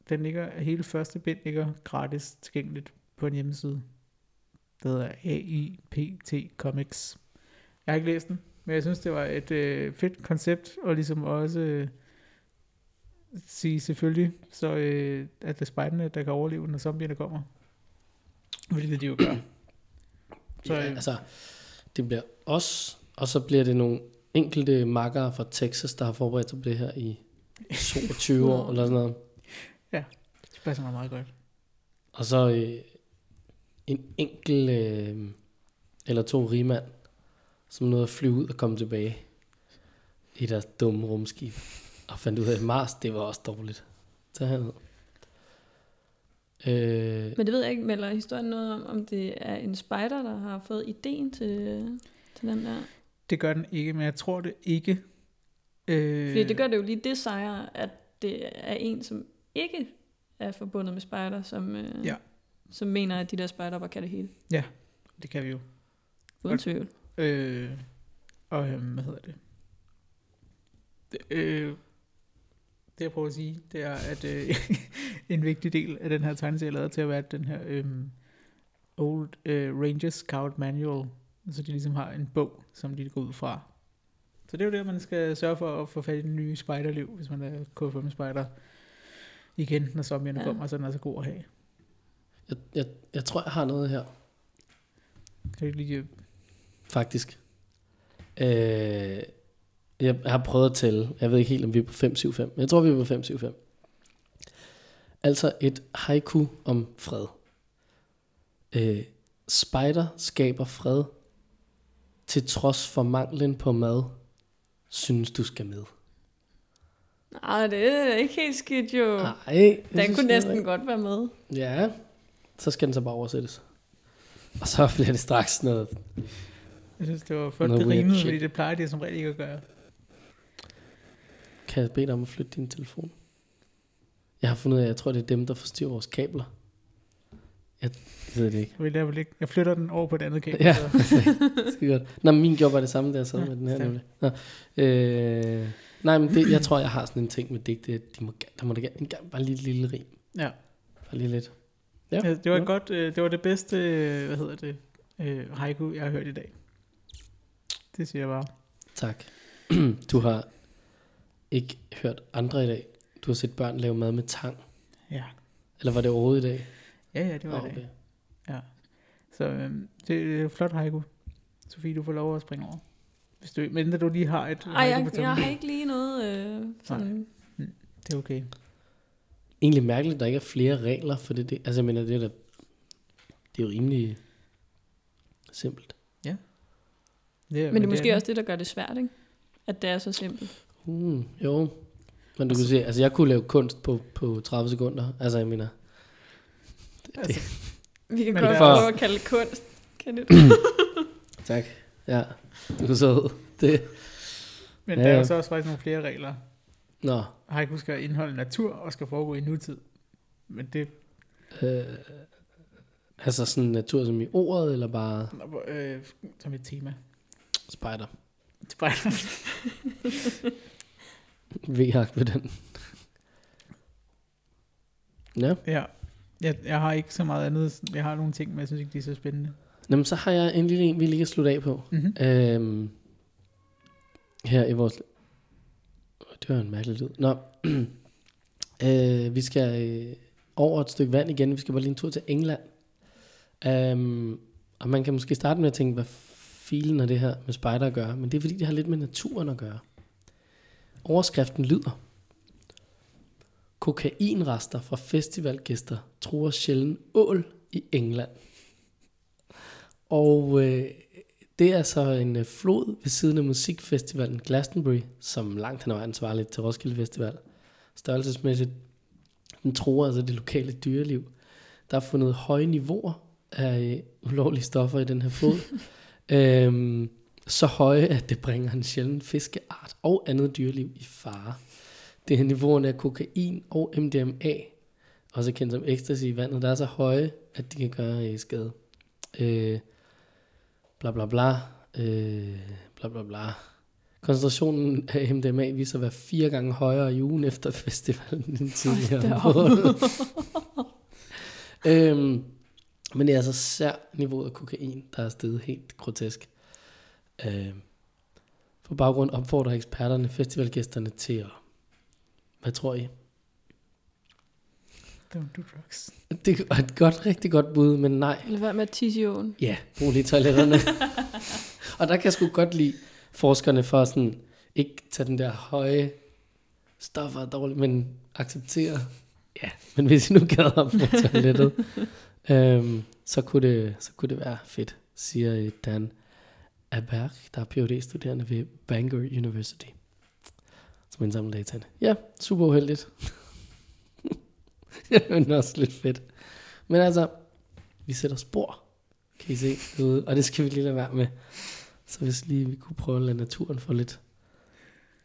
Den ligger, hele første bind ligger gratis tilgængeligt på en hjemmeside. Der hedder AIPT Comics. Jeg har ikke læst den, men jeg synes, det var et øh, fedt koncept, og ligesom også øh, sige selvfølgelig, så øh, at det er spejderne, der kan overleve, når zombierne kommer. Det de jo gør. *clears throat* Så, ja, øh, altså, det bliver os, og så bliver det nogle enkelte makkere fra Texas, der har forberedt sig på det her i *laughs* 22 år, eller sådan noget. Det passer mig meget godt. Og så øh, en enkelt øh, eller to rigmand, som nåede at flyve ud og komme tilbage i deres dumme rumskib. Og fandt ud af, at Mars, det var også dårligt. Tag herned. Øh, Men det ved jeg ikke, melder historien noget om, om det er en spider, der har fået ideen til, til den der? Det gør den ikke, men jeg tror det ikke. Øh, Fordi det gør det jo lige det sejre, at det er en, som ikke er forbundet med spider, som, øh, Ja. Som mener, at de der bare kan det hele. Det kan vi jo. Uden tvivl. Øh, og øh, hvad hedder det? det øh, det jeg prøver at sige, det er, at øh, *laughs* en vigtig del af den her tegneserie er lavet til at være den her øh, Old øh, Ranger Scout Manual, så de ligesom har en bog, som de går ud fra. Så det er jo det, man skal sørge for at få fat i den nye spejderliv, hvis man er KFM spejder igen, når zombierne Ja. ja. kommer, så er den altså god at have. Jeg, jeg, jeg tror, jeg har noget her, Kan du ikke lige faktisk. Øh, jeg har prøvet at tælle. Jeg ved ikke helt, om vi er på 575. Men jeg tror, vi er på 575. Altså et haiku om fred. Øh, spider skaber fred. Til trods for manglen på mad, synes du skal med. Nej, det er ikke helt skidt jo. Nej, den synes, kunne næsten godt være med. Ja, så skal den så bare oversættes. Og så bliver det straks noget. Jeg synes, det var flot, Noget det rimede, fordi det plejer det som regel ikke at gøre. Kan jeg bede dig om at flytte din telefon? Jeg har fundet ud af, at jeg tror, det er dem, der forstyrrer vores kabler. Jeg ved det ikke. Jeg, vil, ikke, jeg flytter den over på et andet kabel. Ja. *laughs* Skide godt. Nå, min job var det samme, da jeg sad Ja, med den her nemlig. Nå. Øh, nej, men det, jeg tror, jeg har sådan en ting med digte. De må, der må da gerne- bare lige et lille rim. ja. Bare lige lidt. Ja, det var Ja. godt. øh, Det var det bedste, øh, hvad hedder det, øh, haiku, jeg har hørt i dag. Det siger jeg bare. Tak. *clears throat* du har ikke hørt andre i dag. Du har set børn lave mad med tang. Ja. Eller var det overhovedet i dag? Ja, ja, det var Åh, det. Så øhm, det er flot haiku. Sofie, du får lov at springe over. Hvis du, men du lige har et Ej, haiku på jeg, jeg har ikke lige noget øh, sådan... Det er okay. Egentlig mærkeligt, at der ikke er flere regler for det. det altså, jeg mener, det er, da, det er jo rimelig simpelt. Det, Men det er måske også det, der gør det svært, ikke? At det er så simpelt. Uh, jo. Men du kan se, altså jeg kunne lave kunst på, på 30 sekunder. Altså, jeg mener, Altså, Vi kan Men godt prøve at kalde det kunst. Kan det? tak. Ja, du er sød. Det. men Ja, der er ja. så også faktisk nogle flere regler. Nå, Haiku skal indeholde natur og skal foregå i nutid. Men det øh, altså sådan natur som i ordet, eller bare øh, som et tema. spejder. Spejder. *laughs* V-hak ved den. Ja. ja. Jeg, jeg har ikke så meget andet. Jeg har nogle ting, men jeg synes ikke, de er så spændende. Jamen, så har jeg en lille en, vi lige kan slutte af på. Mm-hmm. Øhm, her i vores kører en mærkelig lyd. Nå. *clears throat* øh, vi skal øh, over et stykke vand igen. Vi skal bare lige en tur til England. Um, og man kan måske starte med at tænke, hvad filen har det her med spider at gøre. Men det er fordi, det har lidt med naturen at gøre. Overskriften lyder. Kokainrester fra festivalgæster truer sjældent ål i England. Og øh, det er så en øh, flod ved siden af musikfestivalen Glastonbury, som langt hen ad vejen svarer lidt til Roskilde Festival. Størrelsesmæssigt, den tror altså det lokale dyreliv. Der er fundet høje niveauer af øh, ulovlige stoffer i den her flod. *laughs* øhm, så høje, at det bringer en sjælden fiskeart og andet dyreliv i fare. Det er niveauerne af kokain og MDMA, også kendt som ecstasy i vandet, der er så høje, at de kan gøre øh, skade. Øh, bla bla bla, øh, bla bla bla. Koncentrationen af MDMA viser at være fire gange højere i ugen efter festivalen end tidligere. op. *laughs* øhm, men det er altså sær niveauet af kokain, der er steget helt grotesk. Øhm, på baggrund opfordrer eksperterne festivalgæsterne til at... Hvad tror I? Don't do drugs. *laughs* Det var et godt, rigtig godt bud, men nej. Lad være med at tisse i åen. Ja, brug lige toiletterne. *laughs* og der kan jeg sgu godt lide forskerne for sådan, ikke tage den der høje stoffer er dårligt, men acceptere, ja, men hvis I nu gad op på toilettet, *laughs* øhm, så, kunne det, så kunne det være fedt, siger Dan Aberg, der er phd studerende ved Bangor University, som indsamler dataene. Ja, super uheldigt. *laughs* men også lidt fedt. Men altså, vi sætter spor kan I se derude. Og det skal vi lige lade være med. Så hvis lige vi kunne prøve at lade naturen få lidt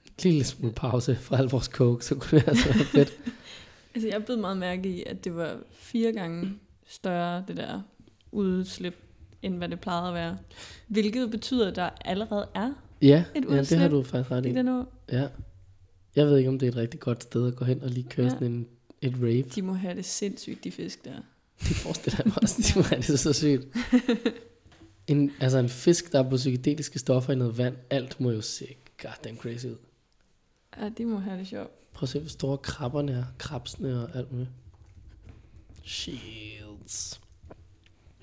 en lille smule pause fra al vores coke, så kunne det altså være fedt. *laughs* Altså, jeg blev meget mærke i, at det var fire gange større, det der udslip, end hvad det plejede at være. Hvilket betyder, at der allerede er Ja, Et ja det har udslip du faktisk ret i i. den år. Ja. Jeg ved ikke, om det er et rigtig godt sted at gå hen og lige køre Ja. sådan en, et rave. De må have det sindssygt, de fisk der. Det forestiller jeg mig også. Det var det så sygt. *laughs* En, altså en fisk, der er på psykedeliske stoffer i noget vand, alt må jo se goddamn crazy ud. Ja, de må have det sjovt. Prøv at se, hvor store krabberne er. Krabsene og alt muligt. Shields.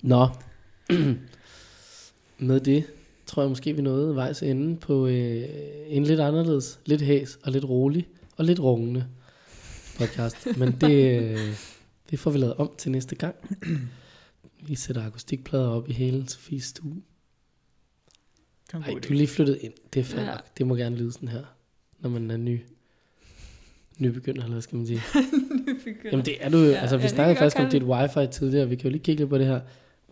Nå. *clears throat* Med det tror jeg måske, vi nåede vejs ende på øh, en lidt anderledes, lidt hæs og lidt rolig og lidt rungende podcast. Men det, øh, det får vi lavet om til næste gang. Vi sætter akustikplader op i hele Sofies stue. Nej, du er lige flyttet ind. Det er fair Ja. Det må gerne lyde sådan her, når man er ny. Nybegynder, eller hvad skal man sige? *laughs* Jamen det er du jo. Ja, altså vi ja, snakkede faktisk om dit wifi tidligere. Vi kan jo lige kigge lidt på det her.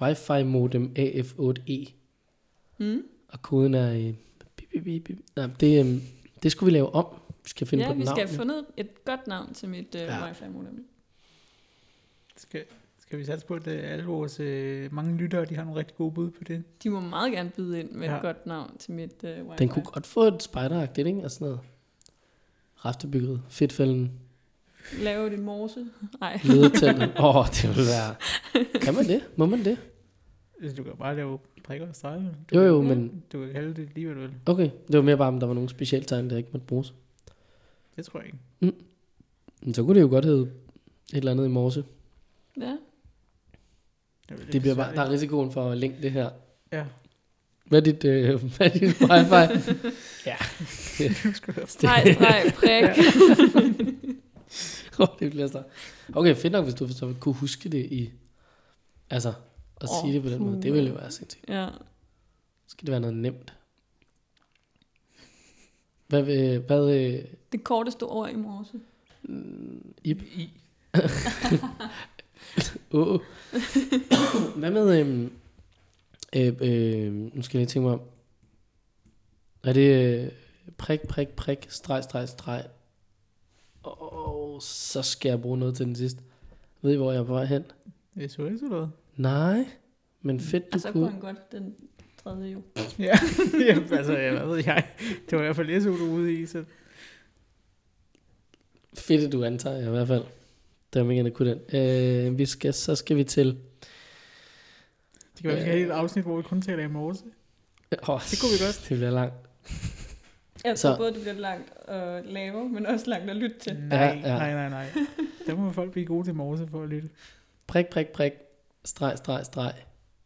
Wi-Fi modem AF8E. Mm? Og koden er... Øh, bip, bip, bip, bip. Nej, det, øh, det skulle vi lave om. Vi skal finde Ja, på et vi skal navn. have fundet et godt navn til mit uh, Ja. ja. wifi modem. Skal, skal vi satse på, at øh, alle vores øh, mange lyttere, de har nogle rigtig gode bud på det? De må meget gerne byde ind med ja. Ja. et godt navn til mit uh, wifi. Den kunne godt få et spideragtigt, ikke? Og sådan noget. Raftebyggeriet. Fedtfælden. Lave det morse. Nej. *laughs* Lederteltet. *laughs* Åh, oh, det vil være... Kan man det? Må man det? Du kan bare lave prikker og streger. Du Jo, kan, jo, men... Du kan kalde det lige, hvad du vil. Okay, det var mere bare, om der var nogle specielle tegn, der ikke måtte bruges. Det tror jeg ikke. Men så kunne det jo godt hedde et eller andet i morse. Ja. Det, Det bliver bare, der er risikoen for at linke det her. Ja. Hvad er dit, øh, *laughs* hvad er dit wifi? *laughs* ja. *laughs* Streg, streg, prik. Åh, det bliver så. Okay, fedt nok, hvis du så kunne huske det i... Altså, at Åh, sige det på den måde. Det ville jo være sindssygt. Ja. Så skal det være noget nemt. Hvad, vil- hvad, øh, Det korteste ord i morse. mm, Ip, I. *laughs* Åh. Hvad med... øhm, Øh, øh, nu skal jeg lige tænke mig om. Er det øh, prik, prik, prik, streg, streg, streg. Og så skal jeg bruge noget til den sidste. Ved I, hvor jeg er på vej hen? SOS eller hvad? Nej, men fedt, du Og så kunne kunne. han godt den tredje jo. *laughs* Ja, Jamen, altså, ja, hvad ved jeg. Det var i hvert fald SU, du ude i, så Fedt, du antager jeg i hvert fald. Det var ikke, at kunne den. Øh, vi skal, så skal vi til... det kan være, vi skal have et afsnit, hvor vi kun taler i morse. Oh, Det kunne vi godt. Det bliver langt. Jeg Så- tror både, det bliver langt at lave, men også langt at lytte til. Nej, Ja, ja. nej, nej, nej. Der må folk blive gode til morse for at lytte. Prik, prik, prik. Streg, streg, streg.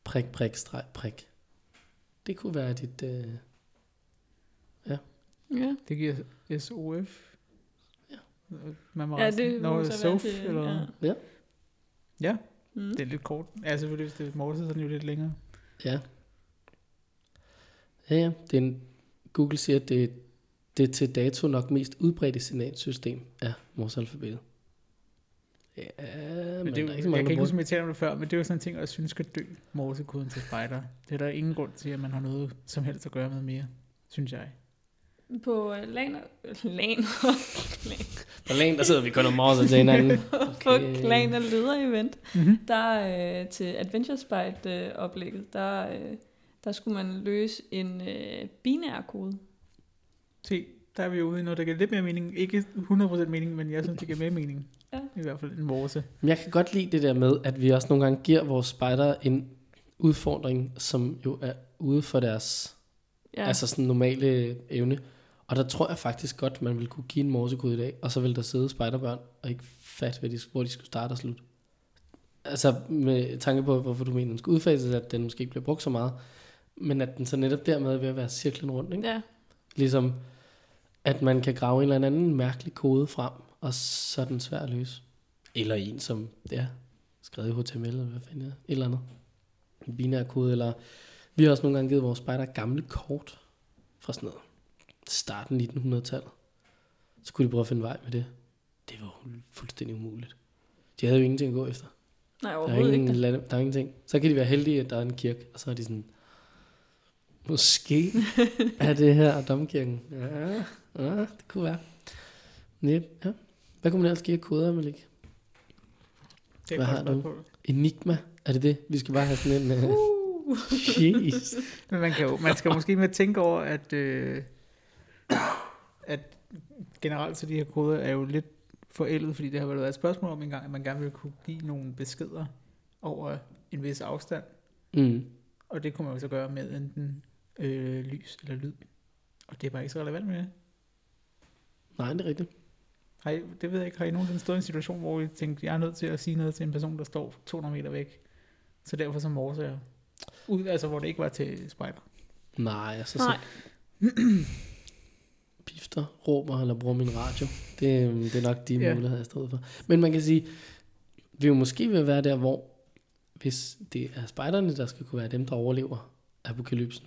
Prik, prik, streg, prik. Det kunne være dit... Øh... Ja, Det giver SOF. Ja. Man må ja det Nå, må så være SOF, til... eller? Ja. Ja. Ja, Mm. det er lidt kort. Ja, selvfølgelig, hvis det er morse, så er det jo lidt længere. Ja. Ja, ja. Det er en, Google siger, at det, det til dato nok mest udbredte signalsystem er morsealfabetet. Ja, men, Men det er jo, jeg ikke så kan ikke huske, om jeg talte om det før, men det er jo sådan en ting, jeg synes skal dø, morsekoden til spider. Det er der ingen grund til, at man har noget som helst at gøre med mere, synes jeg. På uh, LAN, LAN, På lægen, der sidder vi kun og morser til hinanden. *laughs* på Klan og leder event, Mm-hmm. der øh, til Adventure Spite øh, oplægget, der, øh, der skulle man løse en øh, binær kode. Se, der er vi ude i noget, der giver lidt mere mening. Ikke 100% mening, men jeg synes, det giver mere mening. Ja. I hvert fald en morse. Men jeg kan godt lide det der med, at vi også nogle gange giver vores spejder en udfordring, som jo er ude for deres Ja, altså sådan normale evne. Og der tror jeg faktisk godt, man vil kunne give en morsekode i dag, og så vil der sidde spejderbørn og ikke fatte, hvad de, hvor de skulle starte og slutte. Altså med tanke på, hvorfor du mener, den skal udfases, at den måske ikke bliver brugt så meget, men at den så netop dermed er ved at være cirklen rundt. Ikke? ja. Ligesom at man kan grave en eller anden mærkelig kode frem, og så er den svær at løse. Eller en, som ja, skrevet i HTML, eller hvad fanden er, et eller andet. En binær kode, eller vi har også nogle gange givet vores spejder gamle kort fra sådan noget starten 1900-tallet. Så kunne de prøve at finde vej med det. Det var jo fuldstændig umuligt. De havde jo ingenting at gå efter. Nej, Der er, overhovedet ikke. ingen, lande, der er ingenting. Så kan de være heldige, at der er en kirke, og så er de sådan, måske *laughs* er det her domkirken. Ja, ja det kunne være. Næb, ja. Hvad kunne man ellers give af koder, Malik? Det er Hvad har du? spørgsmål. Enigma? Er det det? Vi skal bare have sådan en... Uh... Uh. Jeez. *laughs* Men man, kan jo, man skal måske med tænke over, at, øh, at generelt så de her koder er jo lidt forældet, fordi det har været et spørgsmål om engang, at man gerne ville kunne give nogle beskeder over en vis afstand. Mm. Og det kunne man jo så gøre med enten øh, lys eller lyd. Og det er bare ikke så relevant med det. Nej, det er rigtigt. Har I, det ved jeg ikke. Har I nogensinde stået i en situation, hvor I tænkte, jeg er nødt til at sige noget til en person, der står 200 meter væk? Så derfor så morser jeg. Ud, altså hvor det ikke var til spejder. Nej, altså Nej, så *clears throat* pifter, råber eller bruger min radio. Det, øhm, det er nok de Ja. muligheder, jeg står for. Men man kan sige, vi er jo måske at være der, hvor hvis det er spejderne, der skal kunne være dem, der overlever apokalypsen,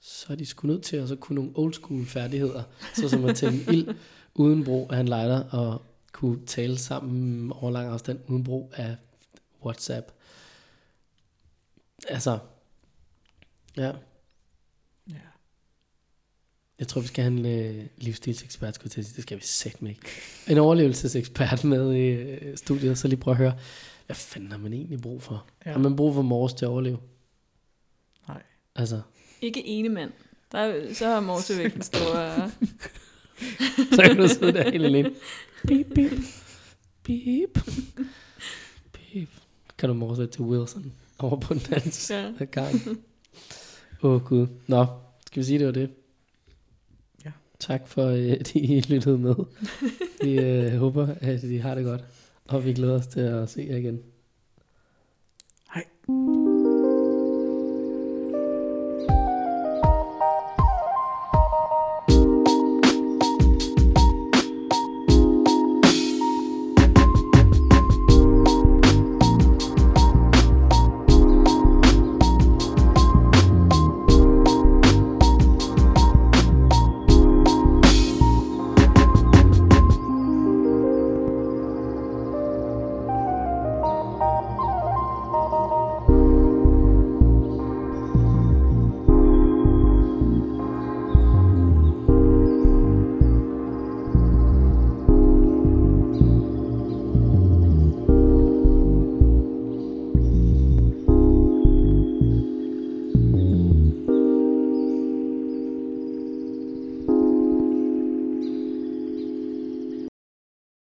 så er de sgu nødt til at så kunne nogle old school færdigheder, såsom at tænde ild *laughs* uden brug af en lighter, og kunne tale sammen over lang afstand uden brug af WhatsApp. Altså, ja, Ja. jeg tror, vi skal have en øh, livsstilsekspert, skulle jeg til. Det skal vi sætte med ikke. En overlevelsesekspert med i øh, studiet, så lige prøve at høre, hvad fanden har man egentlig brug for? Ja. Har man brug for mors til at overleve? Nej. Altså, ikke ene mand. Der, er- så har Morsevæk en stor... *laughs* *laughs* så kan du sidde der helt alene. Beep, beep, beep, beep. Kan du morse til Wilson over på den anden side ja. af gangen. Åh oh, gud. Nå, skal vi sige, det var det? Ja. tak for, øh, at I lyttede med. *laughs* Vi øh, håber, at I har det godt, og vi glæder os til at se jer igen.